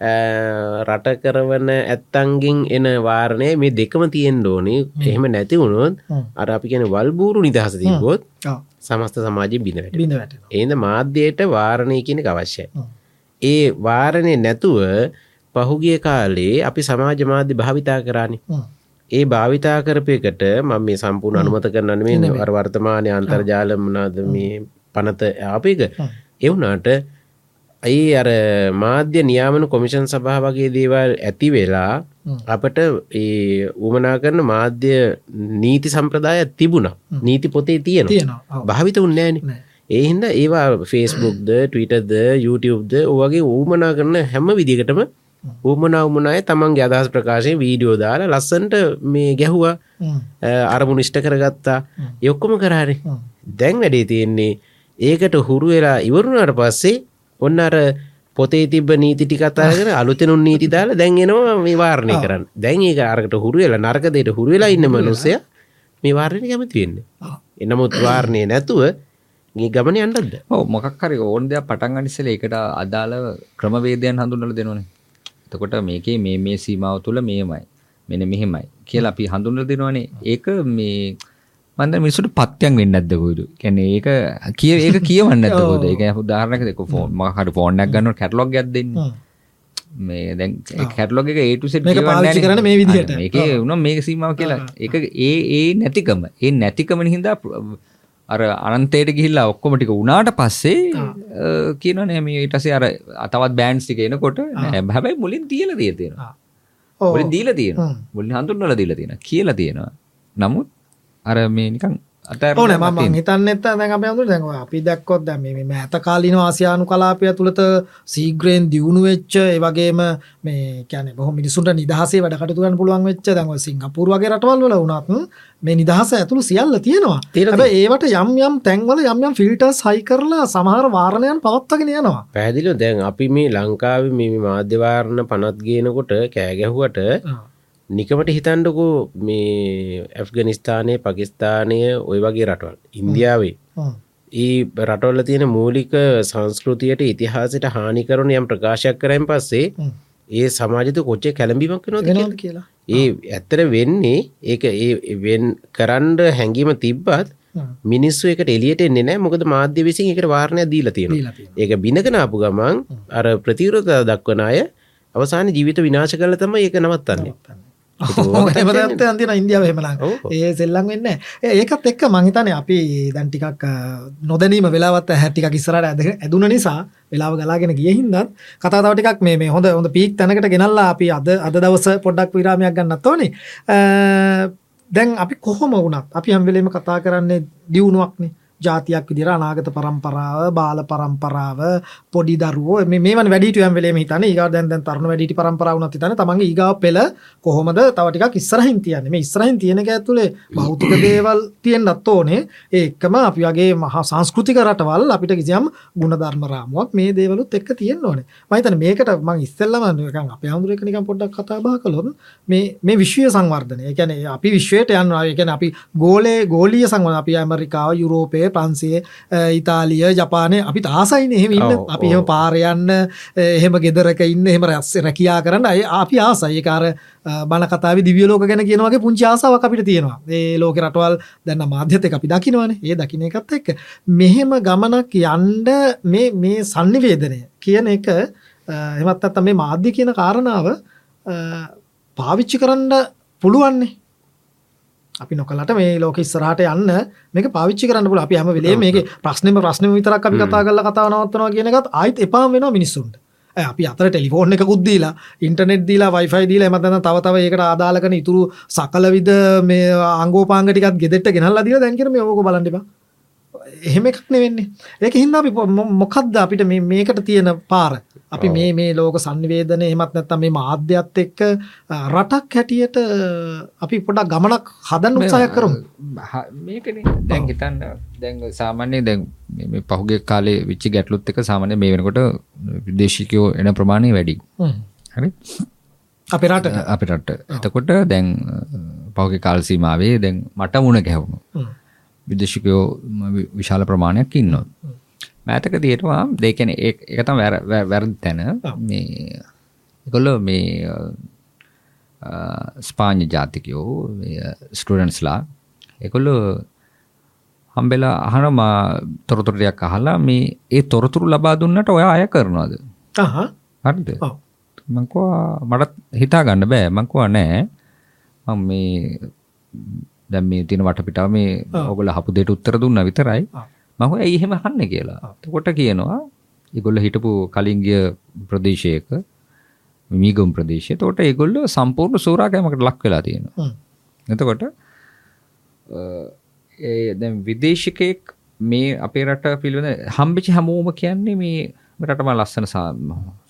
රට කරවන ඇත්තන්ගෙන් එන වාරණය මේ දෙකම තියෙන් ඕනේ. එහෙම නැති වුණොත්. අර අපි කියන වල්බූරු නිදහස තිබොත් සමස්ත සමාජය බිඳවට බිඳ වැටෙනවා. ඒද මාධ්‍යයට වාරණය කියන අවශ්‍යයි. ඒ වාරණය නැතුව පහුගිය කාලේ අපි සමාජ මාධ්‍ය භාවිතා කරන්නේ. ඒ භාවිතා කරපයකට මම මේ සම්පූර්ණ අනුමත කරන්න මේ වර වර්තමානය අන්තර්ජාල මනාද මේ පනත ආපයක හ්ම්. එවුනාට ඇයි අර මාධ්‍ය නියාමන කොමිෂන් සභහ වගේ දේවල් ඇති වෙලා අපට ඒ උමනා කරන මාධ්‍ය නීති සම්ප්‍රදාය තිබුණ. නීති පොතේ තියෙන භාවිත උන්නෑන ඒහින්ද ඒවා ෆේස්බුක්ද ටවිටද YouTubeද ඕවගේ ඌමනා කරන හැම විදිකටම ඌමනා උමනාය තමන්ගේ අදහස් ප්‍රකාශය වීඩියෝ දාලා ලස්සන්ට මේ ගැහුවා අරමුණ ඉෂ්ට කරගත්තා. යොක්කොම කරාරි දැන් වැඩේ තියෙන්නේ ඒකට හුරු වෙලා ඉවරුණට පස්සේ ඔන්න අර පොතේ තිබ නීතිටි කතාගෙන අලුතනුන් නීති දාලා දැන්ගෙනවා මේ වාරණය කරන්න. දැන් ඒක අරකට හුරු වෙලා නරකදයට හුරු වෙලා ඉන්න මනුස්සය මේ වාරණය කැමති වෙන්න. එනමුත් වාරණය නැතුව ගමන අන්ඩද ඕ මොකක් හරි ඕන් දෙයක් පටන් අනිස්සල එකට අදාළ ක්‍රමවේදයන් හඳුන්නල දෙනවනේ. එතකොට මේකේ මේ මේ සීමාව තුළ මේමයි මෙන මෙහෙමයි කියලා අපි හඳුන්ල දෙනවනේ. ඒක මේ මන්ද මිනිසුට පත්යන් වෙන්න ඇදකොයිද කැන ඒක කිය ඒක කියවන්න ඇතකොද ඒක උදාහරනක දෙක ෆෝන් මහට ෆෝර්නක් ගන්න කැටලොක් ඇදන්න මේ දැන් කැටලොග එක ඒටුසෙට මේක පාවිච්චි කරන මේ විදිහට. ඒක උනම් මේක සීමාව කියලා. ඒක ඒ ඒ නැතිකම. ඒ නැතිකමන හින්දා ප්‍ර- අර අනන්තයට ගිහිල්ලා ඔක්කොම ටික උනාට පස්සේ කියන නෑම ඊටසේ අර අතවත් බෑන්ස් ටික එනකොට නෑ, හැබැයි මුලින් තියල දිය තියෙනවා. මුලින් දීල තියෙන මුලින් හඳුන්නල දීල තියෙන කියලා තියෙනවා. නමුත් අර මේ නිකන් ඕන ම හිතන්න එත දැන් අප අඳු දැන්ව අපි දැක්කොත් දැම මේ ඇත කාලින ආසියානු කලාපය තුළත සීග්‍රයෙන් දියුණු වෙච්ච ඒවගේම මේ කැන බොහ මිනිසුන්ට නිදහසේ වැඩකටතුගන්න පුළුවන් වෙච්ච දැන්ව සිංහපුර වගේ රටවල් වල වනත් මේ නිදහස ඇතුළු සියල්ල තියෙනවා. හැබැයි ඒවට යම් යම් තැන්වල යම් යම් ෆිල්ටර්ස් හයි කරලා සමහර වාරණයන් පවත්වගෙන යනවා. පැදිලු දැන් අපි මේ ලංකාව මේ මාධ්‍යවාරණ පනත් ගේනකොට කෑගැහුවට නිකමට හිතන්ඩකෝ මේ ඇෆ්ගනිස්ථානය පකිස්ථානය ඔය වගේ රටවල්. ඉන්දියාවේ. ඒ රටවල්ල තියෙන මූලික සංස්කෘතියට ඉතිහාසට හානිකරුණ යම් ප්‍රකාශයක් කරයින් පස්සේ. ඒ සමාජත කොච්චේ කැළඹීමක් නොද කියලා? ඒ ඇත්තර වෙන්නේ ඒක ඒ වෙන් කරන්ඩ හැඟීම තිබ්බත්. මිනිස්සු එකට එලියට එන්නේ නෑ මොකද මාධ්‍ය විසින් එකට වාරණය දීලා තියෙන. ඒක බිනකනාපු ගමන් අර ප්‍රතිවරතා දක්වන අය අවසාන ජීවිත විනාශ කල තම ඒක නවත්තන්නේ එමදත් අන්තින ඉන්දියාව හෙමලා ඔව්. ඒ සෙල්ලම් වෙන්න ඒකත් එක්ක මංහිතන අපි දැන් ටිකක් නොදැනීම වෙලාවත් හැටික ඉස්සරට ඇද ඇදුන නිසා වෙලාව ගලාගෙන ගිය හින්දත් කතාව ටිකක් මේ මේ හොඳ හොඳ පීක් තැනකට ගෙනල්ලා අපි අද අද දවස පොඩ්ඩක් විරාමයක් ගන්නත් ඕනේ. දැන් අපි කොහොම වුණත් අපි හැම්වෙලේම කතා කරන්නේ දියුණුවක්නේ ජාතියක් විදිර අනාගත පරම්පරාව බාල පරම්පරාව පොඩි දරුවෝ. මේ මේවන් වැඩිට යම් වෙලේම හිතන ඒගා දැන් දැන් තරුණ වැඩිට පරම්පරාව වුණත් හිතන තමන්ගේ ඊගාව පෙළ කොහොමද තව ටිකක් ඉස්සරහින් තියන්නේ. මේ ඉස්සරහින් තියෙන එක ඇතුලේ භෞතික දේවල් තියෙන්නත් ඕනේ. ඒ එක්කම අපි වගේ මහා සංස්කෘතික රටවල් අපිට කිසියම් ಗುಣධර්ම රාමුවක් මේ දේවලුත් එක්ක තියෙන්න ඕනේ. මම හිතන්නේ මේකට මම ඉස්සෙල්ලම නිකන් අපේ හඳුර එක නිකන් පොඩ්ඩක් කතා බහ කළොත් මේ මේ විශ්වීය සංවර්ධනය. ඒ කියන්නේ අපි විශ්වයට යනවා. ඒ කියන්නේ අපි ගෝලයේ ගෝලීය සංවර්ධන අපි ඇමරිකාව යුරෝපය ප්‍රංශය අ, ඉතාලිය ජපානය. අපි ආසයිනේ එහෙම ඉන්න. අපි එහෙම පාර යන්න එහෙම ගෙදරක ඉන්න එහෙම රැස් රැකියා කරන්න. අය අපි ආසයි. ඒක අර බණ කතාවේ දිව්‍ය ලෝක ගැන කියන වගේ පුංචි ආසාවක් අපිට තියෙනවා. ඒ ලෝකේ රටවල් දැන් නම් මාධ්‍යත් එක්ක අපි දකිනවනේ. ඒ දකින්න එකත් එක්ක. මෙහෙම ගමනක් යන්න මේ මේ sannivedanaය කියන එක අ, එහෙමත් නැත්නම් මේ මාධ්‍ය කියන කාරණාව පාවිච්චි කරන්න පුළුවන්නේ අපි නොකලට මේ ලෝක ඉස්සරහට යන්න මේක පාවිච්චි කරන්න පුළුවන්. අපි හැම වෙලේම මේකේ ප්‍රශ්නෙම ප්‍රශ්නෙම විතරක් අපි කතා කරලා කතාව නවත්තනවා කියන එකත් ආයිත් එපාම වෙනවා මිනිස්සුන්ට. අපි අතර ටෙලිෆෝන් එකකුත් දීලා ඉන්ටර්නෙට් දීලා වයිෆයි දීලා එමත් නැත්නම් තව තව ඒකට ආදාළ කරන ඉතුරු සකල විද මේ අංගෝපාංග ටිකත් ගෙදෙට්ට ගෙනල්ලා දීලා දැන් කියන මේ ඕක බලන්න එපා එහෙම එකක් නෙවෙන්නේ. ඒක හින්දා අපි මොකද්ද අපිට මේ මේකට තියෙන පාර? අපි මේ මේ ලෝක සංනිවේදනය එහෙමත් නැත්නම් මේ මාධ්‍යත් එක්ක රටක් හැටියට අපි පොඩක් ගමනක් හදන්න උත්සාහයක් කරමු. මේකන. දැන් හිතන්න දැන් සාමාන්‍ය දැන් මේ- මේ පහුගේ කාලේ විච්චි ගැටලුත් එක සාමාන්‍ය මේ වෙනකොට විදේශිකයෝ එන ප්‍රමාණය වැඩි. හරි? අපේ රට. අපිටට එතකොට දැන් පහුගේ කාල්සීමාවේ දැන් මට මුණ ගැහුණු. විදේශිකයෝ ම- විශාල ප්‍රමාණයක් ඉන්නවා මෑතක තියෙනවා දෙකන එකතම් වැරදි තැන. මේ එකොල්ල මේ ස්පාඥ ජාතිකයෝ ස්ටඩන්ස්ලා එකොල්ල හම්බෙලා අහනම තොරතුරයක් අහලා මේ ඒ තොරතුරු ලබා දුන්නට ඔය අය කරනවාද? අහ. හරිද? ඔව්. මංකවා මටත් හිතා ගන්න බෑ. මංකවා නෑ. මං මේ දැම් මේ තින වටපිටා මේ ඔගල හපු දෙට උත්තර දුන්න විතරයි ඔව්. මහ ඇයි එහෙම හන්න කියලා කොට කියනවා ඒගොල්ලෝ හිටපු කලින් ගිය ප්‍රදේශයක මීගම් ප්‍රදේශය. එතකොට ඒගොල්ලෝ සම්පූර්ණ සූරාකෑමකට ලක් වෙලා තියෙනවා. එතකොට ඒ දැන් විදේශිකයෙක් මේ අපේ රට පිළිබඳ හම්බෙච්ච හැමෝම කියන්නේ මේ රටම ලස්සන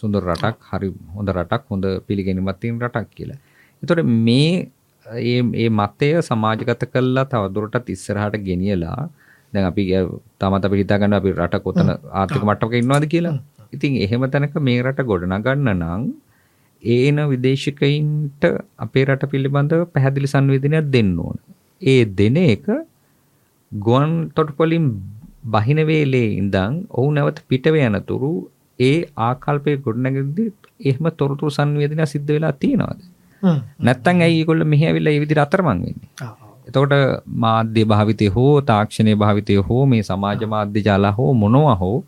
සුන්දර රටක් හරි හොඳ රටක් හොඳ පිළිගැනීමක් තියෙන රටක් කියලා. එතකොට මේ ඒ ඒ මතය සමාජගත කළා තවදුරටත් ඉස්සරහට ගෙනියලා දැන් අපි තමත් අපි හිතා ගන්න අපි රට කොතන ආර්ථික මට්ටමක ඉන්නවද කියලා. ඉතින් එහෙම තැනක මේ රට ගොඩනගන්න නම් ඒන විදේශිකයින්ට අපේ රට පිළිබඳව පැහැදිලි සංවේදනයක් දෙන්න ඕන. ඒ දෙන එක ගුවන් තොටුපොලින් බහින වේලේ ඉඳන් ඔහු නැවත පිටව යනතුරු ඒ ආකල්පය ගොඩනැගෙද්දී එහෙම තොරතුරු සංවේදනය සිද්ධ වෙලා තියෙනවද? නැත්තම් ඇයි ඒගොල්ලෝ මෙහි ඇවිල්ලා ඒ විදිහට අතරමං වෙන්නේ? එතකොට මාධ්‍ය භාවිතය හෝ තාක්ෂණය භාවිතය හෝ මේ සමාජ මාධ්‍ය ජාලා හෝ මොනවා හෝ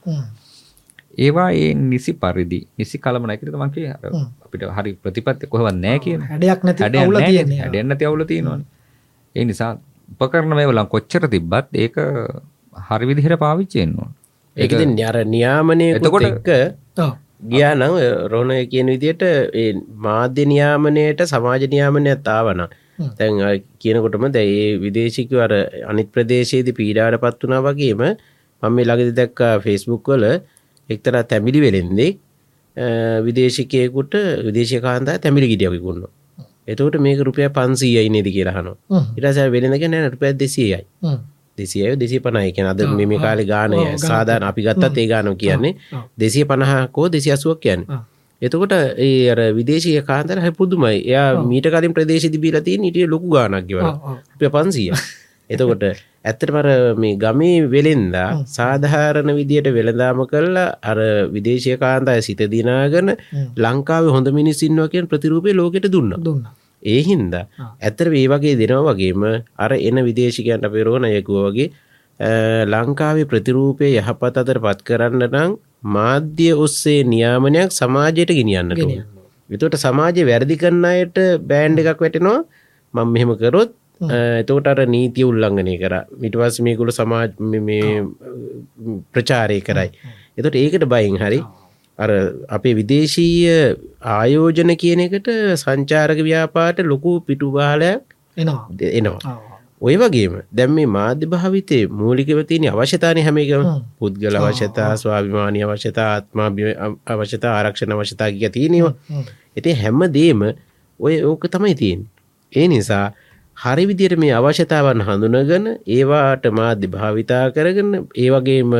ඒවා ඒ නිසි පරිදි නිසි කළමනයකට මං කිය අපිට හරි ප්‍රතිපත්ති කොහෙවත් නැහැ කියන හැඩයක් නැති හැඩයක් අවුල නැහැ. තියෙන්නේ. හැඩයක් නැති අවුල තියෙනවනේ. ඒ නිසා උපකරණ මේවලම් කොච්චර තිබ්බත් ඒක හරි විදිහට පාවිච්චි වෙන්න ඕන. ඒක ඉතින් අර නියාමනයකුත් එතකොට-. ගියා නම් රෝණ කියන විදිහට ඒ මාධ්‍ය නියාමනයට සමාජ නියාමනයක් ආවන තැන් කියනකොටම දැ ඒ විදේශිකව අර අනිත් ප්‍රදේශයේදී පීඩාට පත් වනා වගේම මම මේ ළඟදි දැක්ක ෆෙස්බුක් වල එක්තරා තැමිලි වෙලෙන්දේ විදේශිකයකුට විදේශය කාන්තා තැමිලි ගිටියකුකුන්න එතවට මේක රුපය පන්සීයයි නේද කියලාහන හ්ම්. ඉටස වෙලෙනක නෑ රුපැත් දෙසියයි. දෙසිය දෙසි පනයි කියෙන අද මෙම කාලි ගානය. සාධාන අපි ගත්තත් ඒ ගානෝ කියන්නේ. දෙසිය පණහකෝ දෙසි අසුවක් කියන්න. එතකොට ඒ අර විදේශය කාන්තර හැ පුදුමයි එයා මීට කලින් ප්‍රදේශ තිබීලති නිටිය ලොකු ගානක්ගව. රුපිය පන්සිය එතකොට ඇත්තට මර මේ ගමේ වෙලෙන්දා සාධාරණ විදියට වෙළදාම කල්ලා අර විදේශය කාන්තය සිත දිනාගන ලංකාව හොඳ මිනිසින්වා කියෙන් ප්‍රතිරූපය ලෝකෙට දුන්න දුන්න. ඒ හින්දා ඇත්තර ඒ වගේ දෙනවා වගේම අර එන විදේශිකයන්ට පෙරෝණයකුව වගේ ලංකාවේ ප්‍රතිරූපය යහපත් අතර පත් කරන්න නම් මාධ්‍ය ඔස්සේ නියාමනයක් සමාජයට ගෙනියන්න එතට සමාජය වැරදි කරන්න අයට බෑන්් එකක් වැටෙනවා. මං මෙහෙම කරොත් එතෝට අර නීතිය උල්ලංඝනය කර. මිටවස් මේකුල සමාජ ප්‍රචාරය කරයි. එතොට ඒකට බයින් හරි අර අපේ විදේශීය ආයෝජන කියන එකට සංචාරක ව්‍යාපාට ලොකු පිටුබාලයක් එනවා. එනවා. ඔය වගේම දැම් මේ මාධ්‍ය භාවිතය මූලිකව තියෙන අවශ්‍යතානය හැමකම හ්ම්. පුද්ගල අවශ්‍යතා ස්වාභිමානය අවශ්‍යතා ආත්මා අවශ්‍යතා ආරක්ෂණ අවශ්‍යතා කිය තියෙනවා. ඉති හැම දේම ඔය ඕක තමයි තියෙන් ඒ නිසා හරි විදියට මේ අවශ්‍යතාවන් හඳුනගන ඒවාට මාධ්‍ය භාවිතා කරගන්න ඒ වගේම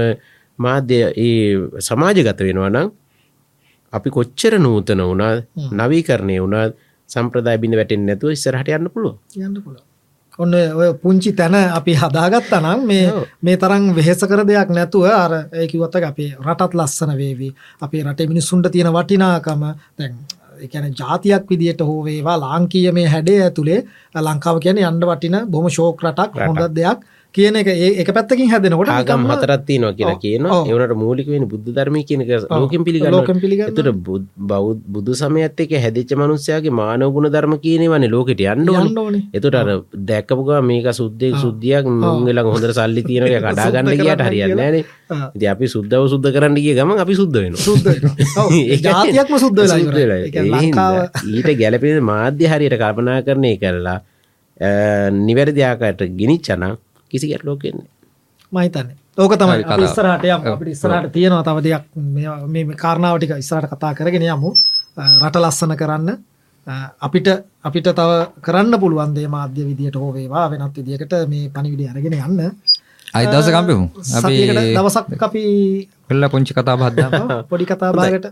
මාධ්‍ය සමාජගත වෙනවා නම් අපි කොච්චර නූතන වුණා නවීකරණය වුණත් සම්ප්‍රදාය බිඳ වැටෙන් නැතුව ඉස්සරහට යන්න පුළුව යන්න පුළුවන්. ඔන්න ඔය පුංචි තැන අපි හදාගත්තා නම් මේ. මේ තරම් වෙහෙස කර දෙයක් නැතුව අර ඒ කිව්වත් අපේ රටත් ලස්සන වේවි. අපේ රටේ මිනිස්සුන්ට තියෙන වටිනාකම දැන් ඒ කියන්නේ ජාතියක් විදියට හෝ වේවා ලාංකීය මේ හැඩය ඇතුලේ ලංකාව කියන්නේ යන්න වටින බොහොම ෂෝක් රටක් හොඳ දෙයක් කියන එක ඒ එක පැත්තකින් හැදෙනකොට ආගම් හතරත් තියනවා කියලා. කියනවා ඔව්. ඒවනට මූලික වෙන බුද්ධ ධර්මය කියනක ලෝකෙන් පිළිගන්න ලෝකෙන් පිළිගන්නවා. එතුට බෞද් බුදු සමයත් එක හැදිච්ච මනුස්සයාගේ මානවගුණ ධර්ම කියනවනේ ලෝකෙට යන්න ඕන. එතුට අර දැක්කපුගා මේක සුද්දෙක් සුද්දියක් මුංගල හොඳර සල්ලි තියනක කඩාගන්න කියට හරියන්න නේ ආ. ඉති අපි සුද්දව සුද්ද කරන්න ගිය ගම අපි සුද්ද වෙන සුද්ධ වෙනවා. ඔව්. ඒ ජාතියක්ම සුද්ධ වෙලා ඉවරයි. ඒ ඊට ගැලපෙන මාධ්‍ය හරියට කල්පනා කරණය කරලා නිවැරදිආකට ගිනිච්චනම් කිසි ගැට ලෝකෙන්නේ මහිතන්නේ ඕක තමයි. ඉස්සරහට යමු. අපිට ඉස්සරහට තියෙනවා තව දෙයක්. මේ- කාරණාව ටික ඉස්සරහට කතා කරගෙන යමු. රට ලස්සන කරන්න. අපිට අපිට තව කරන්න පුළුවන් දේ මාධ්‍ය විදියට හෝ වේවා වෙනත් විදියකට මේ පණිවිඩය අරගෙන යන්න. අයි දවස කම්පිමු අපි සතියකට දවසක් අපි පෙල්ල පුංචි කතා බහද්දා පොඩි කතා භාගට